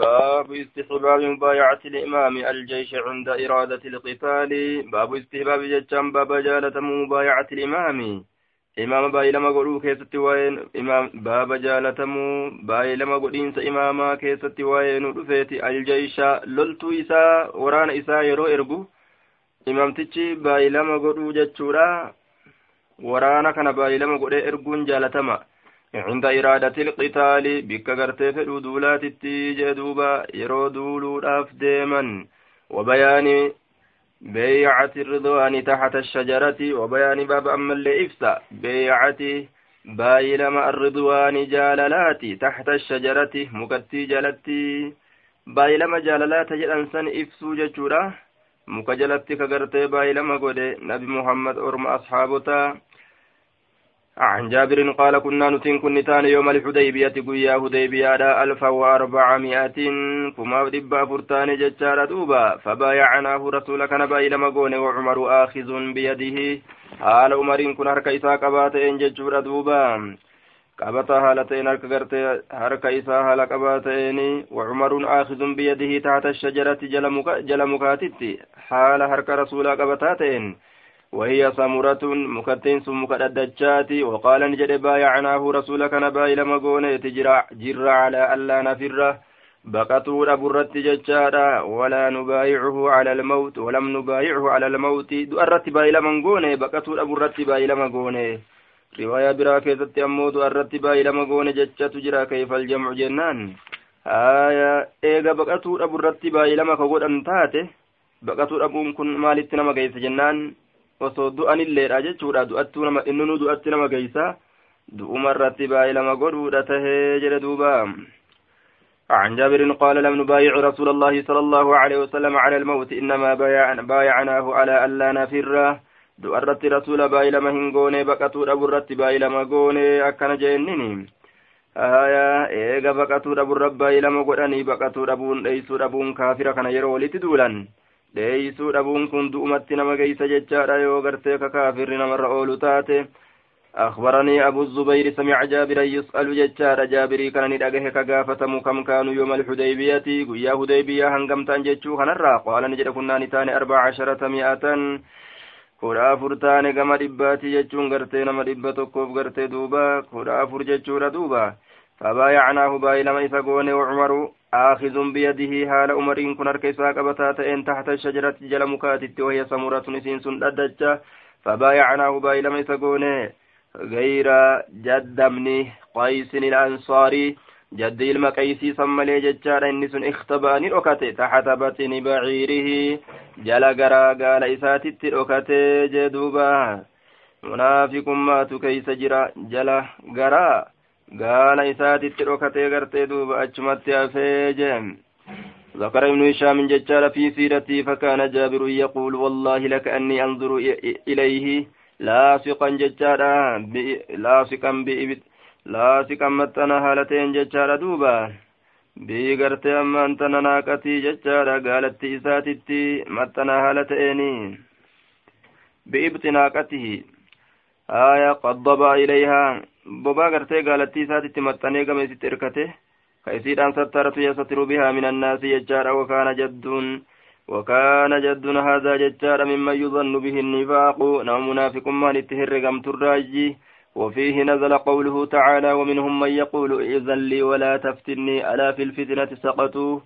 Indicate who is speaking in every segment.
Speaker 1: باب استحباب مبايعة الإمام الجيش عند إرادة القتال باب استحباب جتشان باب جالة مبايعة الإمام إمام باي لما قلوا كيست وين إمام باب جالة باي لما قلين إماما كيست وين رفيت الجيش لولتو إسا وران إسا يرو إرقو إمام تيجي باي لما قلوا جتشورا ورانا كان باي لما قلوا إرقون جالتما عند إرادة القتال بك غرتي فدو دولات جدوبا يرو دولو ديما وبيان بيعة الرضوان تحت الشجرة وبيان باب أما اللي إفسا بيعة بايلما الرضوان جاللات تحت الشجرة مكتي جالتي بايلما جاللات جلنسان إفسو جچورا مكجلتي كغرتي بايلما قد نبي محمد أرم أصحابتا عن جابر قال كنا نتين كنتان يوم الحديبية قويا هديبية ألفا وأربعمائة كما دبا فرتان ججار دوبا فبايعناه رسولك نبا إلى مقون وعمر آخذ بيده حال عمر كن هرك إسا قبات إن ججور دوبا قبط هالتين هرك قرت هرك إسا هال قباتين وعمر آخذ بيده تحت الشجرة جل مكاتت حال هرك رسول قبتاتين وهي سمرة مكتين ثم مكددجاتي وقال نجد بايعناه رسولك نباي لما قونه جر على ألا نفره بقتوا أبرت ججارا ولا نبايعه على الموت ولم نبايعه على الموت دؤرت باي لما قونه بقتوا أبرت باي لما قونه رواية برا كيست أمو دؤرت باي لما قونه ججات جرا كيف الجمع جنان آية إيغا بقتوا أبرت باي لما كقول أنتاته بقتوا أبون كن مالت نما قيس جنان osoo du'anilleedha jechuudha du'attuu nama innunuu du'atti nama geeysa du'uma irratti baay'ee lama godhuudha tahee jedhe duuba عن جابر قال لم نبايع رسول الله صلى الله عليه وسلم على الموت إنما بايعناه على ألا نفره du'arratti rasuula baay'ilama hin goone baqatuu dhaburratti baay'ilama goone akkana jeennini aya eega baqatuu dhaburra baay'ilama godhanii baqatuu dhabuun dheeysuu dhabuun kaafira kana yeroo walitti duulan dheeysuu dhabuun kun du'umatti nama geeysa jechaadha yoo gartee ka kaafirri namarra oolu taate أخبرني أبو الزبير سمع جابرا يسأل ججار جابري كان ندأجه كغافتم كم كانوا يوم الحديبية قيا هديبية هنقمت أن جتشو خنرا قال نجد كنا نتان أربع عشرة مئة taane gama dhibbaati jechuun gartee nama dhibba tokkoof gartee duuba kudha afur jechuudha duuba فبايعناه بايلما إذا قونه وعمر آخذ بيده حال عمرين كن أركيسا قبتا تئن تحت الشجرة جل مكاتت وهي سمرة نسين سنددجة فبايعناه بايلما إذا قونه غير جد من قيس الأنصاري جد المقيسي سملي ججار إني سن اختباني ركته تحت بطن بعيره. جل غرا قال إساتت ركته جدوبا. منافق ما تكيس جرا جل غرا gaala isaatitti dhokatee gartee duuba achumatti hafee jeen ذكر ابن هشام ججال في سيرتي فكان جابر يقول والله لك أني أنظر إليه لاصقا ججالا لاصقا بإبت لاصقا متنا هالتين ججالا دوبا بيغرتي أما أنت ناقتي ججالا قالت إساتتي متنا هالتين بإبت ناقته آية قد ضبع إليها bobaa gartee gaalattii isaatitti maxxanee gama isitti irkate ka isiidhaan sattaratu yastatiru bihaa min annaasi jechaadha. Wakaana jadduun وكان جدنا هذا ججار ممن يظن به النفاق نوم منافق من اتهرقم تراجي وفيه نزل قوله تعالى ومنهم من يقول إذن لي ولا تفتني ألا في الفتنة سقطوا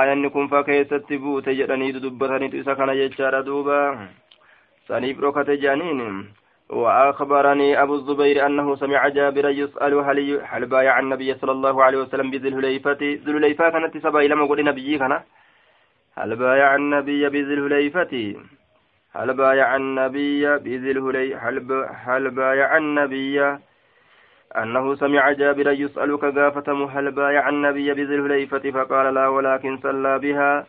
Speaker 1: آية كن فكيست بوت جرني دبتني تسكن ججار دوبا سنيف ركت جانين وأخبرني أبو الزبير أنه سمع جابر يسأل هل هل بايع النبي صلى الله عليه وسلم بذي الهليفة ذي الهليفة كانت سبا إلى مقول نبي كان. هل بايع النبي بذي الهليفة هل بايع النبي بذي الهلي هل, هل بايع النبي؟ أنه سمع جابر يسأل كغافة هل بايع النبي بذي الهليفة فقال لا ولكن صلى بها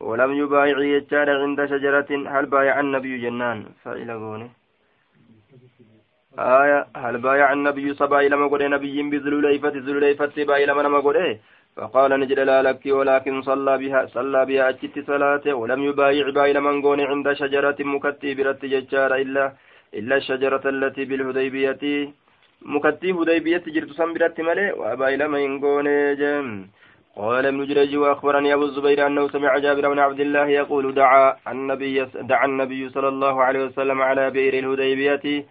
Speaker 1: ولم يبايع يجار عند شجرة. هل بايع النبي جنان؟ فإلى قونه آية هل بايع النبي صبا إلى مقود نبي بذلوليفة ذلوليفة با إلى من مقود فقال نجد لا لك ولكن صلى بها صلى بها أجت صلاة ولم يبايع با إلى من قون عند شجرة مكتي برت ججار إلا إلا الشجرة التي بالهديبية مكتي هديبية جرت سنبرت ملي وأبا إلى من قون جم. قال ابن جريج وأخبرني أبو الزبير أنه سمع جابر بن عبد الله يقول دعا النبي دعا النبي صلى الله عليه وسلم على بئر الهديبية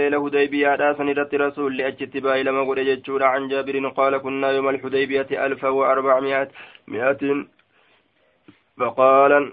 Speaker 1: eela hudaybiyaadhaa san irratti rasuulli achitti baay'ilama godhe jechuudha can jaabirin qaala kunnaa yooma alhudaybiyati alfa wa arbacmiat mi'atin faqaalan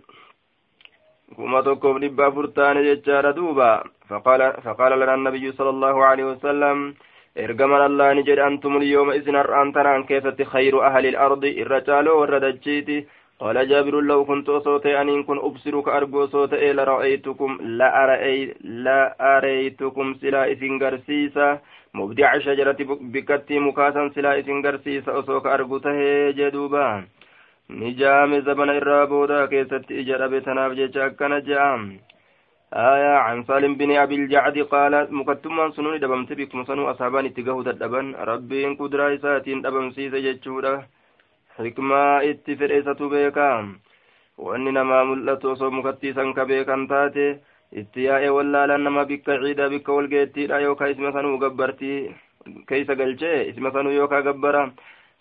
Speaker 1: kuma tokkoof dhibba afur taane jechaadha duuba faqaala lana annabiyyu sala allahu alaihi wasalam ergaman allah ni jedhe antum lyooma isin har'aan tanaan keessatti khayru ahli ilardi irra caaloo warra dachiiti قال جابر لو كنت صوتي أن كن أبصرك أرجو صوتي لرأيتكم لا أرأي لا أريتكم سلا إسن قرسيسا مبدع شجرة بكتي مكاسا سلا إسن قرسيسا أصوك أرجو جدوبا. نجام زبن الرابودا. كيست إجر بتناف جاكنا جام آية عن سالم بن أبي الجعد قال مكتما سنوني دبمت بكم سنو أصحابان اتقاه دبن ربي إن قدرا إساتين دبم سيسا جتشورا hikmaa itti fedheessatu beekaa wanni namaa mul'atu osoo mukattiisan ka beekan taate itti yaa'ee wallaalan nama bikka ciidha bikka walgeettiidha yookaa isma sanuu gabbartii keeysa galchee isma sanuu yookaa gabbara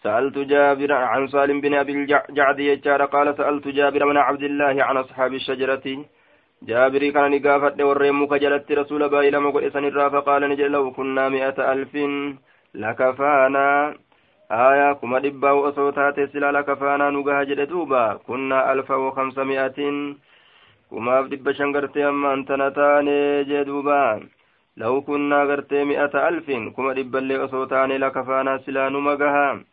Speaker 1: سألت جابر عن سالم بن أبي الجعد يجار قال سألت جابر من عبد الله عن أصحاب الشجرة جابري كان نقافت والريم كجلت رسول باي لما قل إسان فقال نجل لو كنا مئة ألف لكفانا آية كما دبا وأصوتات سلالة كفانا نقها جد دوبا كنا ألفا وخمسمائة كما دبا شنقرتي أما أنت نتاني جدوبا لو كنا قرتي مئة ألف كما دبا اللي أصوتاني لكفانا سلا نمقها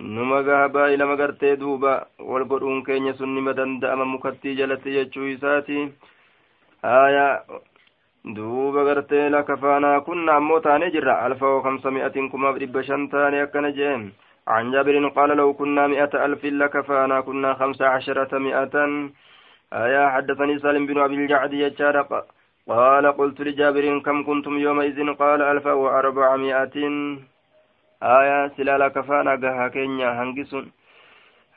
Speaker 1: نمقها باي لما قرتي دوبا والقرؤون كين يسن مدن دأما مكتي جلتي يجويساتي آية duuba gartee lakafaanaa kunna ammoo taane jirra. Alfa وخمسمائة كما dhibba shan taane akkana عن جابر قال لو كنا مئة ألف لكفانا كنا خمس عشرة مئة آية حدثني سالم بن أبي الجعد يجار قال قلت لجابر كم كنتم يومئذ قال ألف وأربعمائة آية سلالة كفانا قها كينيا هنجسون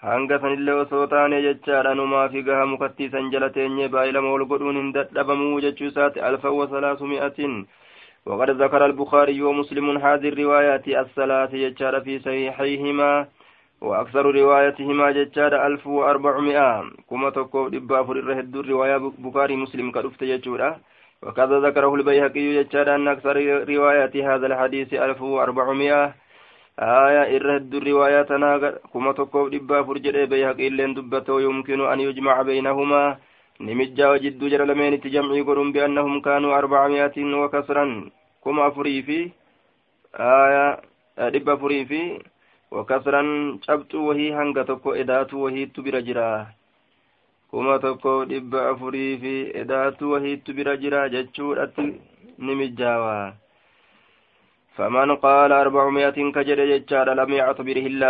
Speaker 1: hanga sanillee osoo taane jechaadha numaa fi gaha mukattiisan jala teenye baay'ilama ol godhuun hin dadhabamuu jechuu isaati. Alfan wasalaasu mi'atin. وقد ذكر البخاري ومسلم هذه الروايات الثلاث ججار في صحيحيهما وأكثر روايتهما ججار ألف وأربعمائة كما تقول دبا فرر هدو الرواية بخاري مسلم كرفت ججورة وكذا ذكره البيهقي ججار أن أكثر روايات هذا الحديث ألف وأربعمائة aya irra hedduu riwaayaa tanaa kuma tokkoof dhibba afur jedhee bayhaqiilleen dubbatoo yumkinu an yujmaca baynahumaa nimijjaa jidduu jara lameenitti jamcii godhun biannahum kaanuu arbaca mi'atin wa kasran. kuma afurii fi aya dhibba afurii fi wa kasran cabxuu wahii hanga tokko edaatuu wahiittu bira jira. kuma tokkoof dhibba afurii fi edaatuu wahiittu bira jira jechuudhatti nimijjaawaa فمن قال أربعمائة كجر جتشار لم يعتبره إلا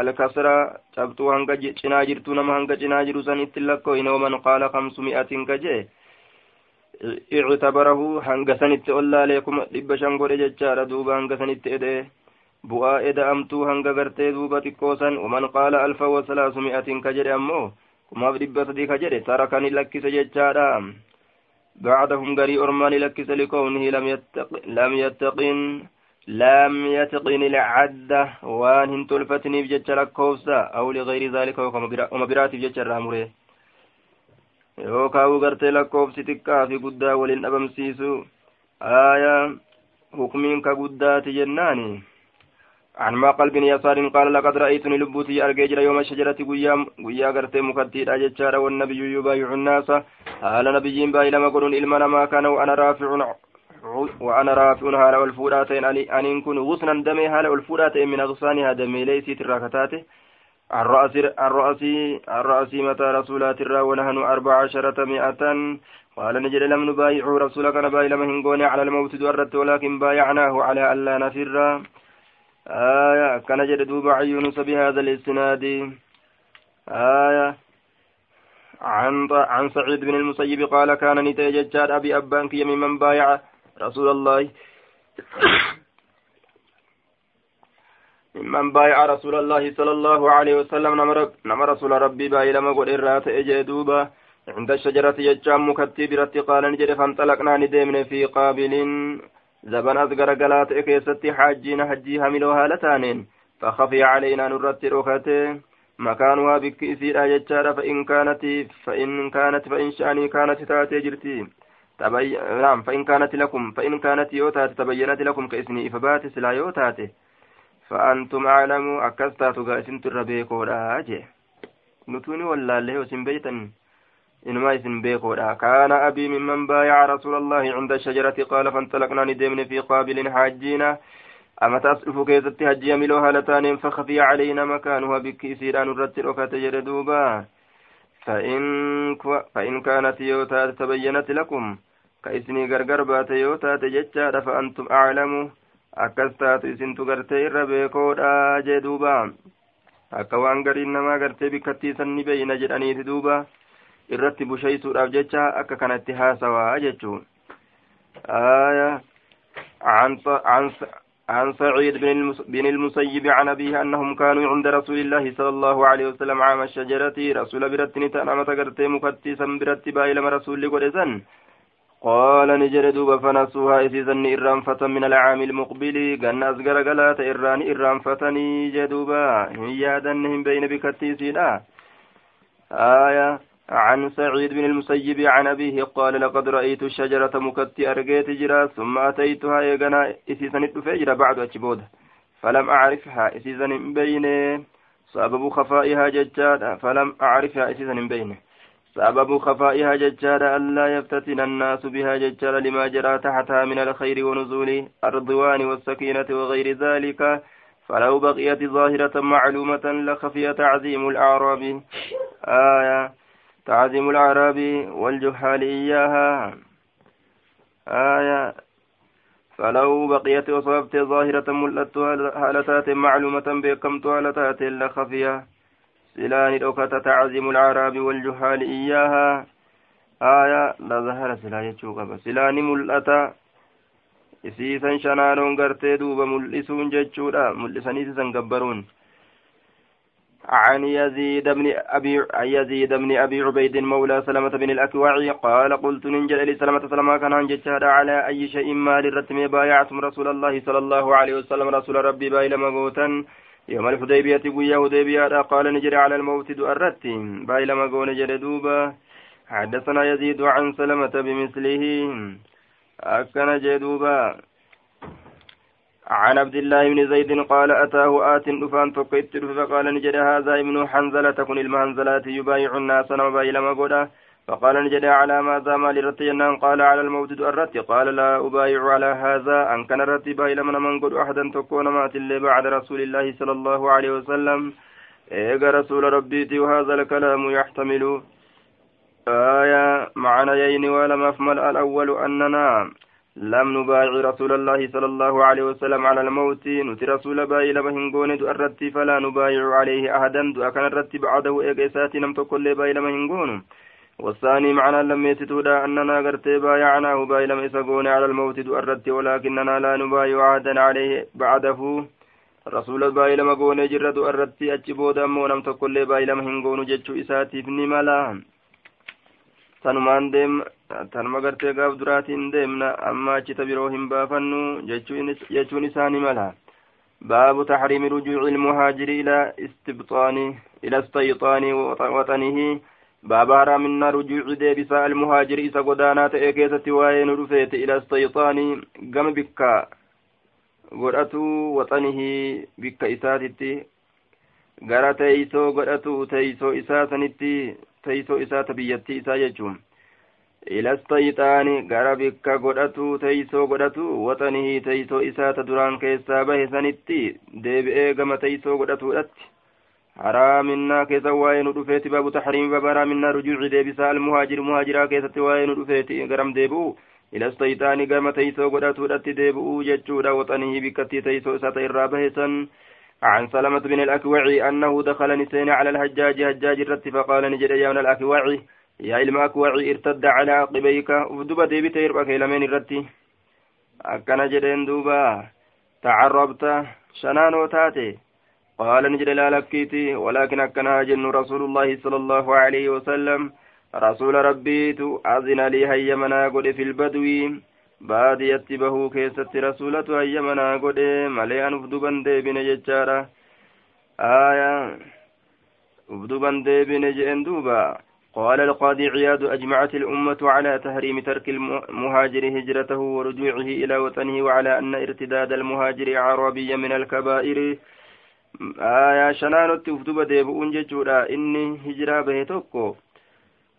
Speaker 1: الكسرة شبتو هنگا جنا جرتو نما هنگا جنا جرسان اتلقو إن ومن قال خمسمائة كجي اعتبره هنگا سنت أولا لكم لب شنقر جتشار دوبا هنگا سنت إده bu'aa eda'amtuu hanga gartee duuba xiqqoosan waman qaala alfa wasalaasu mi'atin ka jedhe ammoo kumaaf dhibba sadii ka jedhe tarakani lakkise jechaadha bacdahum garii ormaani lakkise likownihi lam yattaqin لم يتقن العدة وان هن تلفتني بجتش لكوفسا أو لغير ذلك وما براتي بجتش الراموري. yookaan gartee lakkoofsi xiqqaa fi guddaa waliin dhabamsiisu aayaa hukmiin ka guddaati jennaani عن معقل بن يسار قال لقد رأيتني لبوتي أرجع يوم الشجرة قيام قيا قرتي مكتي أجتشار والنبي يبايع الناس. قال نبي باي لما قلون إلما ما كان وأنا رافع وأنا رافع هالا والفوراتين أن كن غصنا دمي هالا والفوراتين من أغصانها دمي ليسي تراكتاته الرأس الرأس الرأس متى رسولات الرا ونحن أربع عشرة مئة. قال نجد لم نبايع رسولك نبايع لم هنقوني على الموت دورت ولكن بايعناه على ألا نفر آية. كان جد دوب يونس بهذا الإسناد آية. عن عن سعيد بن المسيب قال كان نتيجة أبي أبان كي ممن بايع رسول الله. ممن بايع رسول الله صلى الله عليه وسلم نما رسول ربي باي لما قل إرات إجدوبا عند الشجرة يجام مكتب رت قال نجد فانطلقنا ندمن في قابل. زبن أصغر قلات إكيست حاجين حجي هملو هالتانين. فخفي علينا نرت ركته مكانها بك إسيرا جتشارا فإن كانت فإن كانت فإن شأني كانت تاتي جرتي. تبي... نعم فإن كانت لكم فإن كانت يوتات تبينت لكم كإسني إفبات سلا يوتات فأنتم أعلموا أكستا تغاسن تربيكو راجي نتوني ولا اللي وسن بيتن إنما إسن بيكو كان أبي ممن بايع رسول الله عند الشجرة قال فانطلقنا ندمن في قابل حاجينا. أما تصرف كيست هجي ملو هالتان فخفي علينا مكانها بك سيران الرد ركت جردوبا فإن, فإن كانت يوتا تبينت لكم كإسني غرغر بات يوتا تججا فأنتم أعلموا أكستات إسنت غرتي ربيكودا جدوبا akka waan gariin namaa gartee bikkattii sanni beeyna jedhaniiti duuba. Irratti busheysuudhaaf jecha akka kanatti haasawaa jechuun عن سعيد بن المسيب عن أبيه أنهم كانوا عند رسول الله صلى الله عليه وسلم عام الشجرة رسول برتني تنام تقرتي مكتسا برت بايلم رسول قرسا قال نجر دوبا فنسوها إرام فتن من العام المقبل. قن أزقر قلات إران إرام فتني جدوبا. هيادنهم بين بكتيسنا آية عن سعيد بن المسيب عن أبيه قال لقد رأيت الشجرة مكتي أرقيت جرا ثم أتيتها يغنى إسيسا فجر بعد أجبود فلم أعرفها إسيسا بين. سبب خفائها ججادا. فلم أعرفها إسيسا بينه سبب خفائها ججادا ألا يفتتن الناس بها ججادا لما جرى تحتها من الخير ونزول الرضوان والسكينة وغير ذلك فلو بقيت ظاهرة معلومة لخفي تعظيم الأعراب. آية. تعظيم الأعراب والجهال إياها. آية. فلو بقيت وصفت ظاهرة ملت هالتات معلومة بكمت هالتات لخفية. سلان دوكة تعظيم الأعراب والجهال إياها. آية لا ظهر سلا يجوك سلان ملأتا isiisan shanaanoon gartee duuba mul'isuun jechuudha mul'isanii isan gabbaruun عن يزيد بن أبي يزيد بن أبي عبيد مولى سلمة بن الأكوع قال قلت ننجل لسلمة سلمة كان جتشهد على أي شيء ما للرتم بايعتم رسول الله صلى الله عليه وسلم رسول ربي بايل مغوتا. يوم الحديبية قويا هديبية قال نجري على الموت دؤرت بايل مغون جلدوبا حدثنا يزيد عن سلمة بمثله. أكن جدوبا عن عبد الله بن زيد قال أتاه آت دفان فقيت فقال نجد هذا ابن حنزلة. تكون المهنزلات يبايع الناس نما لما قولا فقال نجد على ماذا ما لرتي قال على الموت الرت قال لا أبايع على هذا. أن كان رتي بايل من من قد أحدا تكون مات اللي بعد رسول الله صلى الله عليه وسلم. إيقى رسول ربي وهذا الكلام يحتمل. آية معنيين ولم أفمل الأول أننا لم نبايع رسول الله صلى الله عليه وسلم على الموت. نتي رسول باي لما هنغون الرتي فلا نبايع عليه أحدا. دعا كان الرتي بعده إيقاسات نم تقول باي لما هنغون والثاني معنى لم يتتودا أننا قرتي بايعناه باي لما إسقون على الموت الرتي ولكننا لا نبايع أحدا عليه بعده رسول باي لما قون جرد الرتي أجبودا مو نم تقول باي لما هنغون جتشو إساتي فني ملا tanuma gartee gaaf duraatiin deemna amma achita biroo hin baafannu jechuun isaani mala baabu taxriimi rujuuci ilmuhaajiri ilaa istibxaani ila istayxaani waxanihi baaba haraaminaa rujuuci deebisaa almuhaajiri isa godaanaa ta'e keessatti waa'ee nu dhufeete ila istayxaani gama bikka godhatuu waxanihi bikka isaatitti gara teeysoo godhatu teeysoo isaa sanitti teeysoo isaa ta biyyattii isaa jechuun. Ilastayxaani gara bikka godhatu teeysoo godhatu waxanihii teeysoo isaa ta duraan keessaa bahe sanitti deebi'ee gama teeysoo godhatuudhatti haraaminaa keessa waa'ee nu dhufeeti baabu taxriimi baaba haraaminaa rujuuci deebisaa almuhaajir muhaajiraa keessatti waa'ee nu dhufeeti garam deebi'u ilastayxaani gama teeysoo godhatuudhatti deebi'uu jechuudha waxanihii bikkattii teeysoo isaa ta irraa bahe san عن سلمة بن الأكوع أنه دخل نسين على الحجاج حجاج الرت فقال نجد يا من الأكوع يا علم أكوع ارتد على عقبيك ودب ديبت يربك لمن الرت أكن جدين دوبا تعربت شنان تاتي قال نجد لا لكيتي ولكن أكن جن رسول الله صلى الله عليه وسلم. رسول ربي أذن لي هيا منا في البدو. baadiyatti bahuu keessatti rasuulatu hayyamanaa godhe malee anuuf duban deebine jechaadha آية. ودوبا ديبين جئن دوبا قال القاضي عياد أجمعت الأمة على تحريم ترك المهاجر هجرته ورجوعه إلى وطنه وعلى أن ارتداد المهاجر عربيا من الكبائر. آية ufduba deebi'uun jechuudha inni hijiraa bahe tokko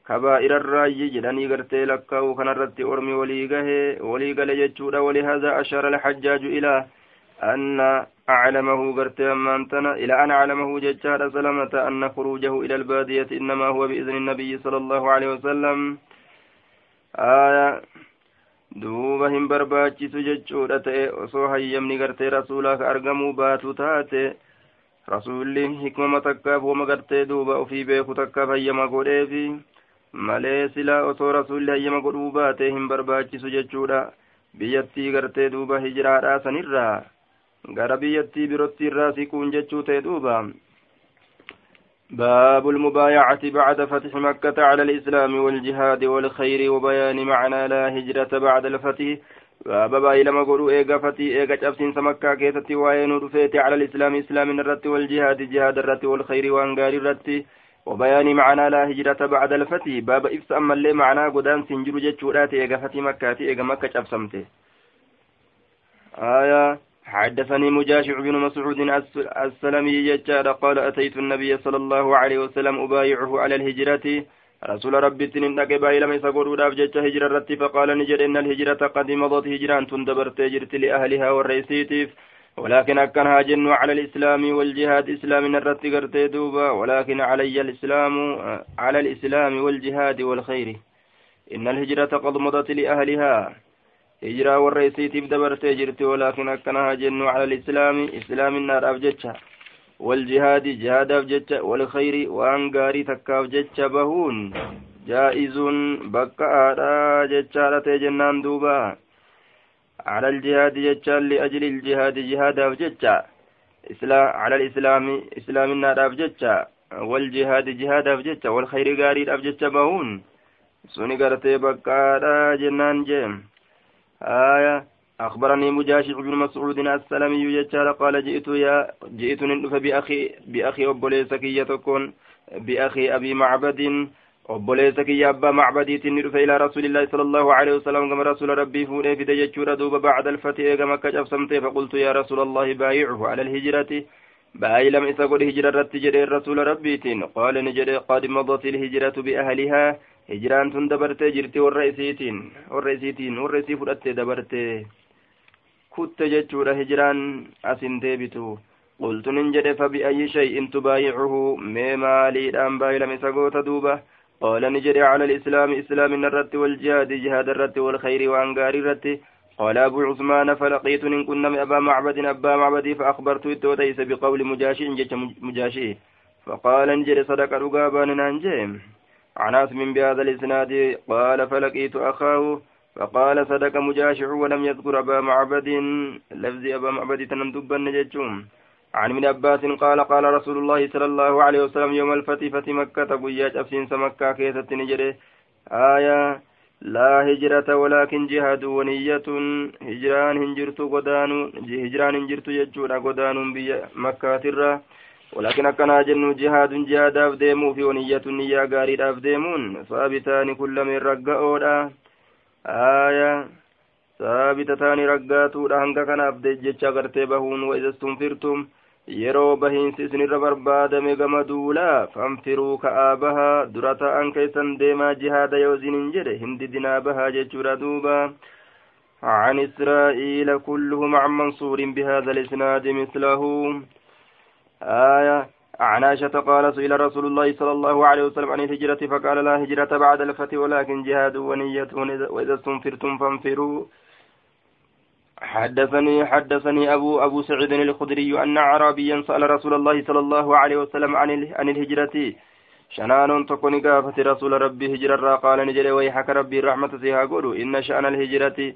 Speaker 1: kabaa'irarraayyi jedhanii gartee lakkaa'u kanarratti ormi walii gahe walii gale jechuudha walihaadha ashara alxajjaaju ilaa anna أعلمه قرت أمانتنا إلى أن أعلمه ججار سلمة أن خروجه إلى البادية إنما هو بإذن النبي صلى الله عليه وسلم آية duuba hin barbaachisu jechuudha ta'e osoo hayyamni gartee rasuulaa ka argamuu baatu taate rasuulli hikmama takkaaf wama gartee duuba ofii beeku takkaaf hayyama godheefi malee silaa osoo rasuulli hayyama godhuu baate hin barbaachisu jechuudha biyyattii gartee duuba hijiraadhaa sanirraa gara biyyattii birootti irraa siquun jechuu ta'e duuba باب المبايعة بعد فتح مكة على الإسلام والجهاد والخير وبيان معنى لا هجرة بعد الفتح باب باي لما قولوا إيغا فتي إيغا جابسين سمكة كيستي وين رفيت على الإسلام إسلام الرت والجهاد جهاد الرت والخير وانقار الرت وبيان معنى لا هجرة بعد الفتح باب إفس أما اللي معنى قدان سنجر جتشورات إيغا فتي مكة إيغا مكة جابسمته آية حدثني مجاشع بن مسعود السلمي ججار قال أتيت النبي صلى الله عليه وسلم أبايعه على الهجرة رسول ربي تنين باي لم يسقروا داف جج هجرة رتي فقال نجد إن الهجرة قد مضت هجران تندبرت هجرت لأهلها والرئيسيتيف ولكن أكنها جن على الإسلام والجهاد إسلام الرت قرتي دوبا. ولكن علي الإسلام على الإسلام والجهاد والخير. إن الهجرة قد مضت لأهلها. hijiraa warra isiitiif dabartee jirti walaakin akkanahaa jennu cala alislaami islaaminaadhaaf jecha waljihaadi jihaadaaf jecha walkhayri waan gaarii takkaaf jecha bahuun jaa'izuun bakka aadha jechaadha ta'e jennaan duuba cala aljihaadi jechaan liajli iljihaadi jihaadaaf jecha cala alislaami islaaminaadhaaf jecha waljihaadi jihaadaaf jecha walkhayri gaariidhaaf jecha bahuun suni gartee bakka aadha jennaan jee آية أخبرني مجاشع بن مسعود السلمي يجار قال جئت يا جئت ندف بأخي بأخي أبوليسك يتكون بأخي أبي معبد. أبوليسك يا أبا معبدي تندف إلى رسول الله صلى الله عليه وسلم كما رسول ربي فوني في دجتشور دوب بعد الفتح كما كجف سمتي فقلت يا رسول الله بايعه على الهجرة. باي لم إسقل هجرة رتجري الرسول ربي قال نجري قد مضت الهجرة بأهلها. hijiraan tun dabartee jirti warra isiitiin warra isiitiin warra isii fudhattee dabarte kutte jechuudha hijiraan asin deebitu qultun hin jedhe fabi'ayyi shay'in tubaayicuhu mee maaliidhaan baay'ilame isa goota duuba jedhe cala alislaami islaamin irratti waljihaadi jihaada irratti walkhayri waan gaarii irratti قال أبو عثمان فلقيت إن كنا أبا معبد أبا معبدي فأخبرت التوتيس بقول مجاشي مجاشي فقال انجل صدق رقابان نانجيم عن عاصم بهذا الإسناد قال فلقيت أخاه فقال صدق مجاشع ولم يذكر أبا معبد. لفظ أبا معبد تنندب النججوم عن من عباس قال قال رسول الله صلى الله عليه وسلم يوم الفتح فتح مكة قياج أفسين سمكة كيسة نجري. آية لا هجرة ولكن جهاد ونية. هجران هنجرت قدان هجران هنجرت يجور قدان بي مكة ترى. ولكن أكنا جن جهاد جهاد أفديمو في ونية نية غاري أفديمون. ثابتان كل من رقاؤدا آية ثابتتان كان أفدي جتشا غرتي بهون وإذا استنفرتم yeroo bahiinsi isinirra barbaadame gama duulaa fanfiruu ka'aa bahaa dura ta'an keessan deemaa jihaada yoo isinin jedhe hin didinaa bahaa jechuudha duuba عن إسرائيل كلهم عن منصور بهذا الإسناد مثله آية عن عائشة قال سئل رسول الله صلى الله عليه وسلم عن الهجرة فقال لا هجرة بعد الفتح ولكن جهاد ونية وإذا استنفرتم فانفروا. حدثني حدثني أبو أبو سعيد الخدري أن أعرابيا سأل رسول الله صلى الله عليه وسلم عن عن الهجرة. شنان تكون قافة رسول ربي هجرة قال نجري ويحك ربي رحمة سيها قولوا إن شأن الهجرة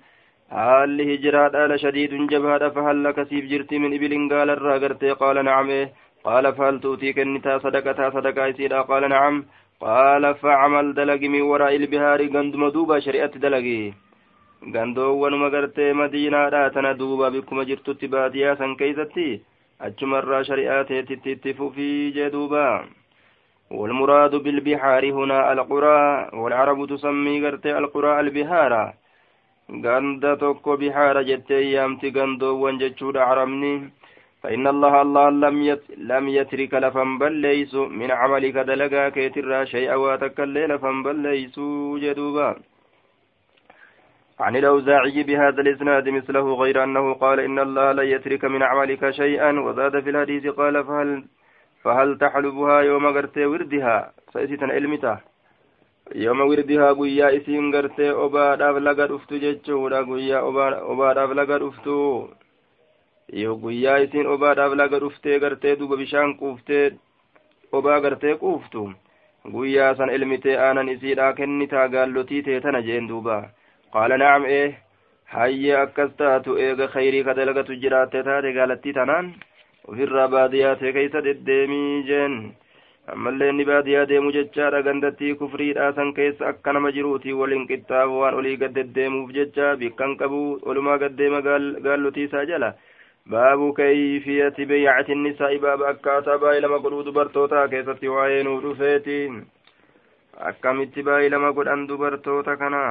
Speaker 1: haalli hijiraadhaala shadiidun jabaadha fahal laka siif jirti min ibilin gaalarraa gartee qaala nacame qaala fahal tuutii kennitaa sadaqataa sadaqaa isiidha qaala nacam qaala facamal dalagi min waraa'i ilbihaari ganduma duuba shari'atti dalagi gandoowwanuma gartee madiinaadha tana duuba bikkuma jirtutti baadiyaa san keeysatti أجمر شريعات تتتف في جدوبا والمراد بالبحار هنا القرى والعرب تسمي قرتي القرى البهارة ganda tokko bihaara jettee yaamti gandoowwan jechuudha caramni فإن الله الله لم يت لم يترك لفن بليس من عملك دلقا كيترا شيئا واتكلي لفن بليس جدوبا. عن الأوزاعي بهذا الإسناد مثله غير أنه قال إن الله لا يترك من عملك شيئا وزاد في الحديث قال فهل فهل تحلبها يوم غرت وردها؟ سيسيتا علمته yooma wirdihaa guyyaa isiin gartee obaadhaaf laga dhuftu jechuudha guyyaa obaadhaaf laga dhuftu guyyaa isiin obaadhaaf laga dhuftee gartee duuba bishaan quuftee obaa gartee quuftu guyyaa san ilmitee aanan isiidhaa kennitaa gaallotii tee tana jeen duuba qaala nacam ee hayyee akkas taatu eega khayrii ka dalagatu jiraatte taate gaalattii tanaan ofirraa baadiyaa tee keeysa deddeemii jeen ammallee inni baadiyaa deemu jechaadha gandattii kufriidhaa san keessa akka nama jiruuti waliin qixxaabu waan olii gaddeddeemuuf jecha bikkan qabu olumaa gaddeema gaallotiisaa jala baabu kayfiyati beeyacati nisaa'i baaba akkaataa baay'ee lama godhuu dubartootaa keessatti waa'ee nuu dhufeeti akkamitti baay'ee lama godhan dubartoota kana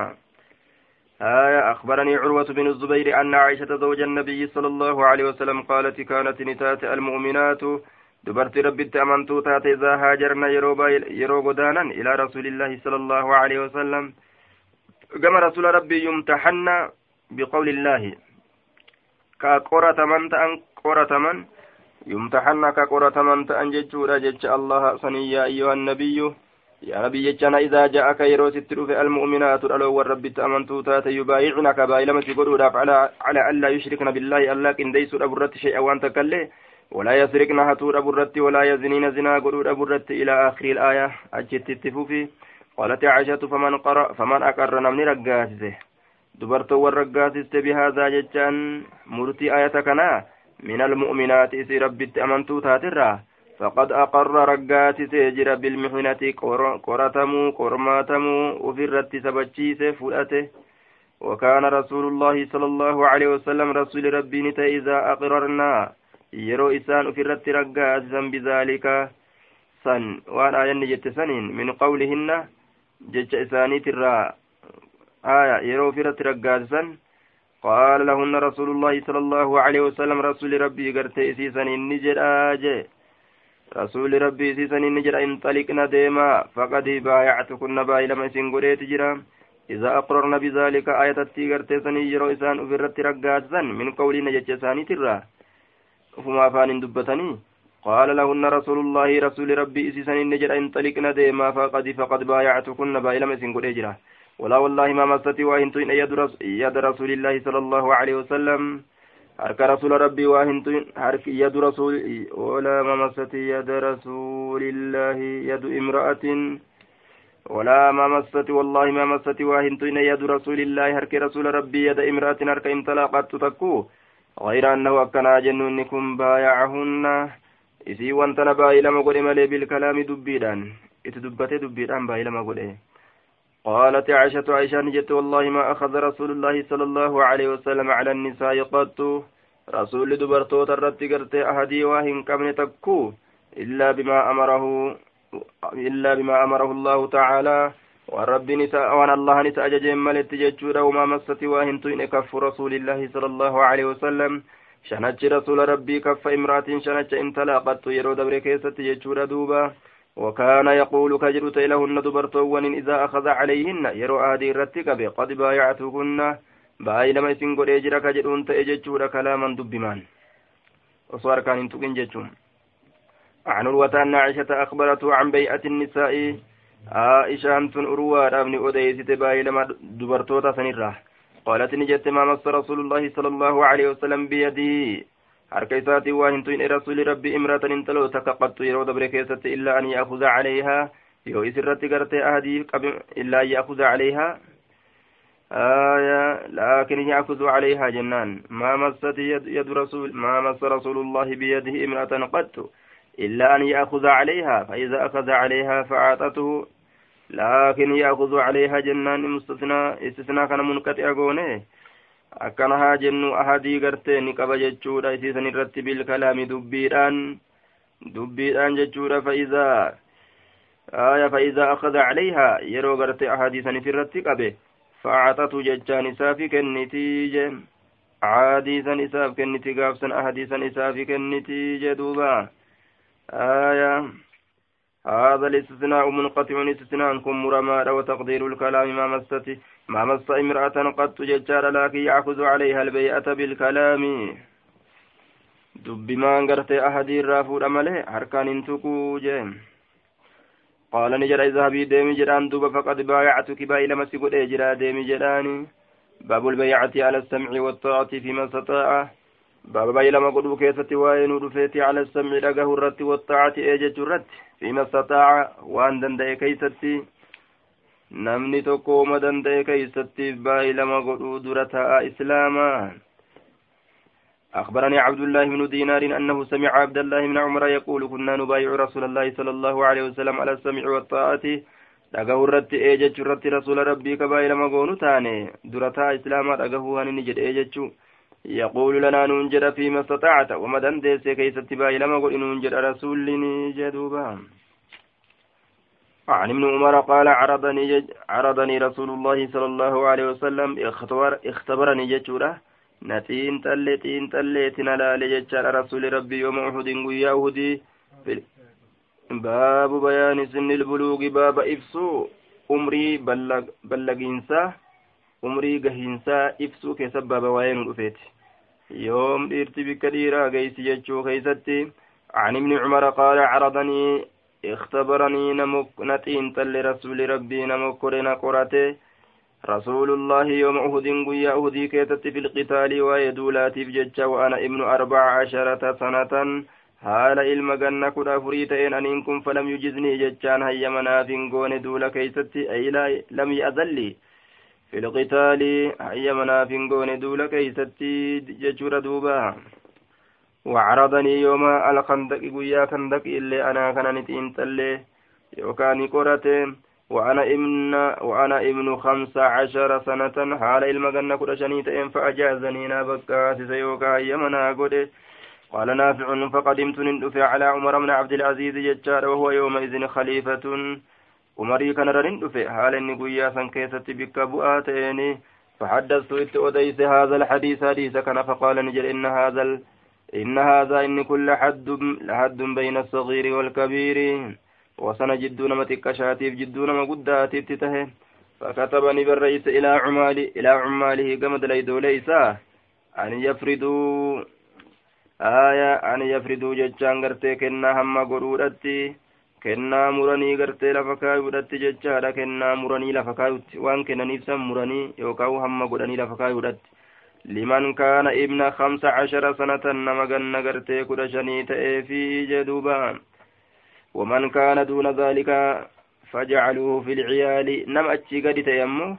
Speaker 1: آية أخبرني عروة بن الزبير أن عائشة زوج النبي صلى الله عليه وسلم قالت كانت نتات المؤمنات dubartii rabbitti amantuu taate izaa haajarna yeroo godaanan ilaa rasuulillaahi sala allaahu aleyhi wasalam gama rasula rabbii yumtaxanna biqawlillaahi ka qorataman ta'an qorataman yumtaxanna ka qorataman ta'an jechuudha jecha allaha sanii yaa ayyuha annabiyyu yaa nabii jechana idaa ja'aka yeroo sitti dhufe almu'minaatu dhaloowwan rabbitti amantuu taate yubaayicnaka baay'ilamasi godhuudhaaf calaa allaa yushrikna billaahi allaa qindeeysuudha burratti shay'a waan takkaillee ولا يسرقن هتور أبرت ولا يزنين زنا قرود أبرت إلى آخر الآية أجت التفوفي قالت عائشة فمن قرأ فمن أقر نمني رقاسسه دبرت والرقاسست بهذا ججان مرتي آية كنا من المؤمنات إسي ربت أمنتو تاترا فقد أقر رقاسسه جر بالمحنة قرتمو قرماتمو وفرت سبتشيس فلأته وكان رسول الله صلى الله عليه وسلم رسول ربي نتا إذا أقررنا yeroo isaan ufirratti raggaasisan bizaalika san waan aayanni jette saniin min qawlihinna jecha isaaniitirraa aya yeroo ufirratti raggaasisan qaala lahunna rasuulu llaahi sala allahu aleyhi wasalam rasuli rabbii garte isiisan inni jedhaa jee rasuli rabbii isiisan inni jedha inxaliqna deemaa faqad baayactukunna baay'ilama isin godheeti jira إذا أقررن بذلك آية تتيغرتي سني يرو إسان أفرت رقاسا من قولنا جتش ساني ترى ufuma afaanin dubbatanii qaala lahunna rasuulullaahi rasuuli rabbii isiisan inni jedha inxaliqna deemaa faqad faqad baayactukunna baay'ilama isin godhee jira walaa wallaahi maa massati waa hintuin yada rasuulillaahi sala allahu aleyhi wasalam harka rasuula rabbii waa hintuin harki yadu rasuul walaa maa massati yada rasuulillaahi yadu imra'atin ولا ما مست والله ما مست واهنتين يد رسول الله هرك رسول ربي يد امرأة هرك انطلقت تكو غير أنه أكنا جنون كن بايعهن isii wanta na baay'ilama godhe malee bilkalaami dubbiidhaan itti dubbate dubbiidhaan baay'ilama godhe قالت عائشة عائشة نجت والله ما أخذ رسول الله صلى الله عليه وسلم على النساء قط. رسول دبرتو ترت قرت أهدي واهن كمن تكو. إلا بما أمره إلا بما أمره الله تعالى. ورب نساء وأن الله نساء ججين ملت وما مست واهنت إن كف رسول الله صلى الله عليه وسلم. شنج رسول ربي كف امرأة شنج إن تلاقت يرو دبر كيست دوبا. وكان يقول كجرت لهن دبرتوان إذا أخذ عليهن يرو آدي رتك قد بايعتهن. بأي لما يسن قد يجرى كجرون تأججورا كلاما دبمان. وصار كان انتقن ججون. عن الوتان عائشة أخبرته عن بيئة النساء عائشان تن أروى أبني أديست باي لما دبرتوتا سنرة قالت نجت ما مس رسول الله صلى الله عليه وسلم بيدي. Harka isaatiin waa hin tuyne rasuuli rabbi imratan intalo takka qattu yeroo dabre keessatti illaa an yaakuza calayhaa yoo isirratti gartee ahadii illaa an yaakuza calayhaa آية لكن يأخذ عليها جنان ما مست يد, يد رسول ما مس رسول الله بيده امرأة قط إلا أن يأخذ عليها فإذا أخذ عليها فأعطته لكن يأخذ عليها جنان مستثنى استثناء كان منقطع قونه akkana haa jennu ahadii gartee ni qaba jechuudha isiisan irratti bilkalaami dubbiidhaan dubbiidhaan jechuudha fa'iizaa aya fa'iizaa akhada calayhaa yeroo gartee ahadii sanif irratti qabe fa'axatu jechaan isaafi kennitii je ahadii san isaaf kenniti gaafsan ahadii هذا الاستثناء منقطع استثناء كن مرمى وتقدير الكلام ما مست ما مس امرأة قد تججار لكن يأخذ عليها البيئة بالكلام. دب ما انقرت أحدي الرافور أمله حركان انتقو قال نجر إذهبي ديمي جران دوب فقد بايعتك بأي لما سيقول اجرا ديمي جراني باب البيعة على السمع والطاعة فيما استطاع. باب باي لما قلوا كيستي وين رفيتي على السمع لقه الرت والطاعة ايجج الرت فيما استطاع وان دندئ كيستي namni tokko uma danda'e keeysattiif baay'ee lama godhuu dura ta'a islaamaa أخبرني عبد الله بن دينار أنه سمع عبد الله بن عمر يقول كنا نبايع رسول الله صلى الله عليه وسلم على السمع والطاعة dhagahu irratti ee jechuu irratti rasuula rabbii kabaa'ee lama goonu taane durataa islaamaa dhagahuu hani jedha fiima istaxaacata wama dandeesse keeysatti baay'ee lama godhi nuun jedha rasuulli ni jedhuuba عن ابن عمر قال عرضني جج عرضني رسول الله صلى الله عليه وسلم اختبر اختبرني ججوره نتين تلي تين تلي تنالا رسول ربي يوم أحد قيا أهدي باب بيان سن البلوغ باب إفسو أمري بلغ بلغينسا أمري قهينسا إفسو كسبب وين رفيت يوم إرتي بك ديرا قيس ججو خيستي عن ابن عمر قال عرضني اختبرني نمك نتين تل رسول ربي نمكرنا قرته رسول الله يوم أهد قيا أهدي كيتت في القتال ويدولاتي بججة وأنا ابن أربع عشرة سنة حال إلما قنا كدا فريتين أنكم فلم يجزني ججان هيا مناف قون دولا كيست أي لا لم يأذلي في القتال هيا مناف قون دولا كيست ججور دوبا. وعرضني يوم الخندق قيا خندق إلا أنا كان نتين تلي. يوكاني قرتين وأنا ابن وأنا ابن خمس عشر سنة. حال المجنة كل شنيتين فأجازني نابكات سيوكا يمنا قده قال نافع فقدمت ندفع على عمر بن عبد العزيز ججار وهو يومئذ خليفة. عمري كان رندفع حال النقويا سنكيست بك بؤاتين فحدثت إت أديس هذا الحديث حديث كان فقال نجل إن هذا إن هذا إن كل حد لحد بين الصغير والكبير وسن جدو نما تكشاتيف جدو نما قداتيف تتهي فكتبني بالرئيس إلى عمالي إلى عماله قمد ليدو ليسا أن يفردوا آية أن يفردوا ججان غرتي كنا هم قرودتي kennaa muranii gartee lafa kaayuudhatti jechaadha kennaa muranii lafa kaayutti waan kennaniif san muranii yookaan hamma godhanii lafa kaayuudhatti liman kaana ibna kamsa cashara sanatan nama ganna gartee kudha shanii ta'eefi jedhuubaan ومن كان دون ذلك فجعلوه في العيال نم أتشي قد تيمو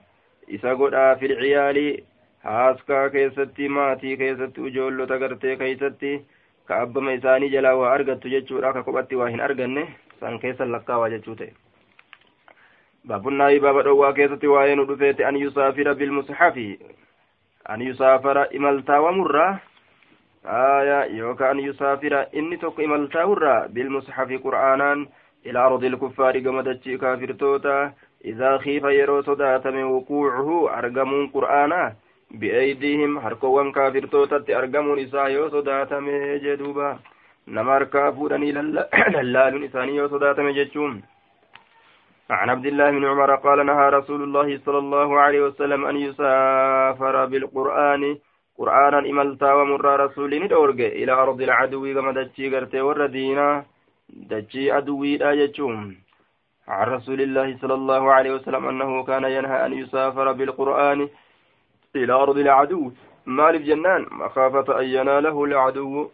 Speaker 1: إسا قد في العيال haaskaa keessatti maatii keessatti ijoollota gartee keessatti ka abbama isaanii jalaa waa argattu jechuudha ka kophatti waa hin arganne san keessa lakkaawaa jechuu ta'e. Baabunnaayi baaba dhowwaa keessatti waa'ee nu dhufeeti an yusaafira bilmusxafi an yusaafara imaltaawamurraa aya yookaan yusaafira inni tokko imaltaawurraa bilmusxafi qur'aanaan ilaa ardil kuffaari gama dachii kaafirtoota idaa kiifa yeroo sodaatame wuquucuhu argamuun qur'aanaa bi'eeydiihim harkoowwan kaafirtootatti argamuun isaa yoo sodaatame jee duubaa كافورني للال إساني يو صدات من جتشوم عن عبد الله بن عمر قال نهى رسول الله صلى الله عليه وسلم أن يسافر بالقرآن قرآنا إملتا ومرى رسولي ندورج إلى أرض العدو كما دجي قرتي ور دينا دجي عدوي لا يجوم عن رسول الله صلى الله عليه وسلم أنه كان ينهى أن يسافر بالقرآن إلى أرض العدو مال جنان مخافة أن يناله العدو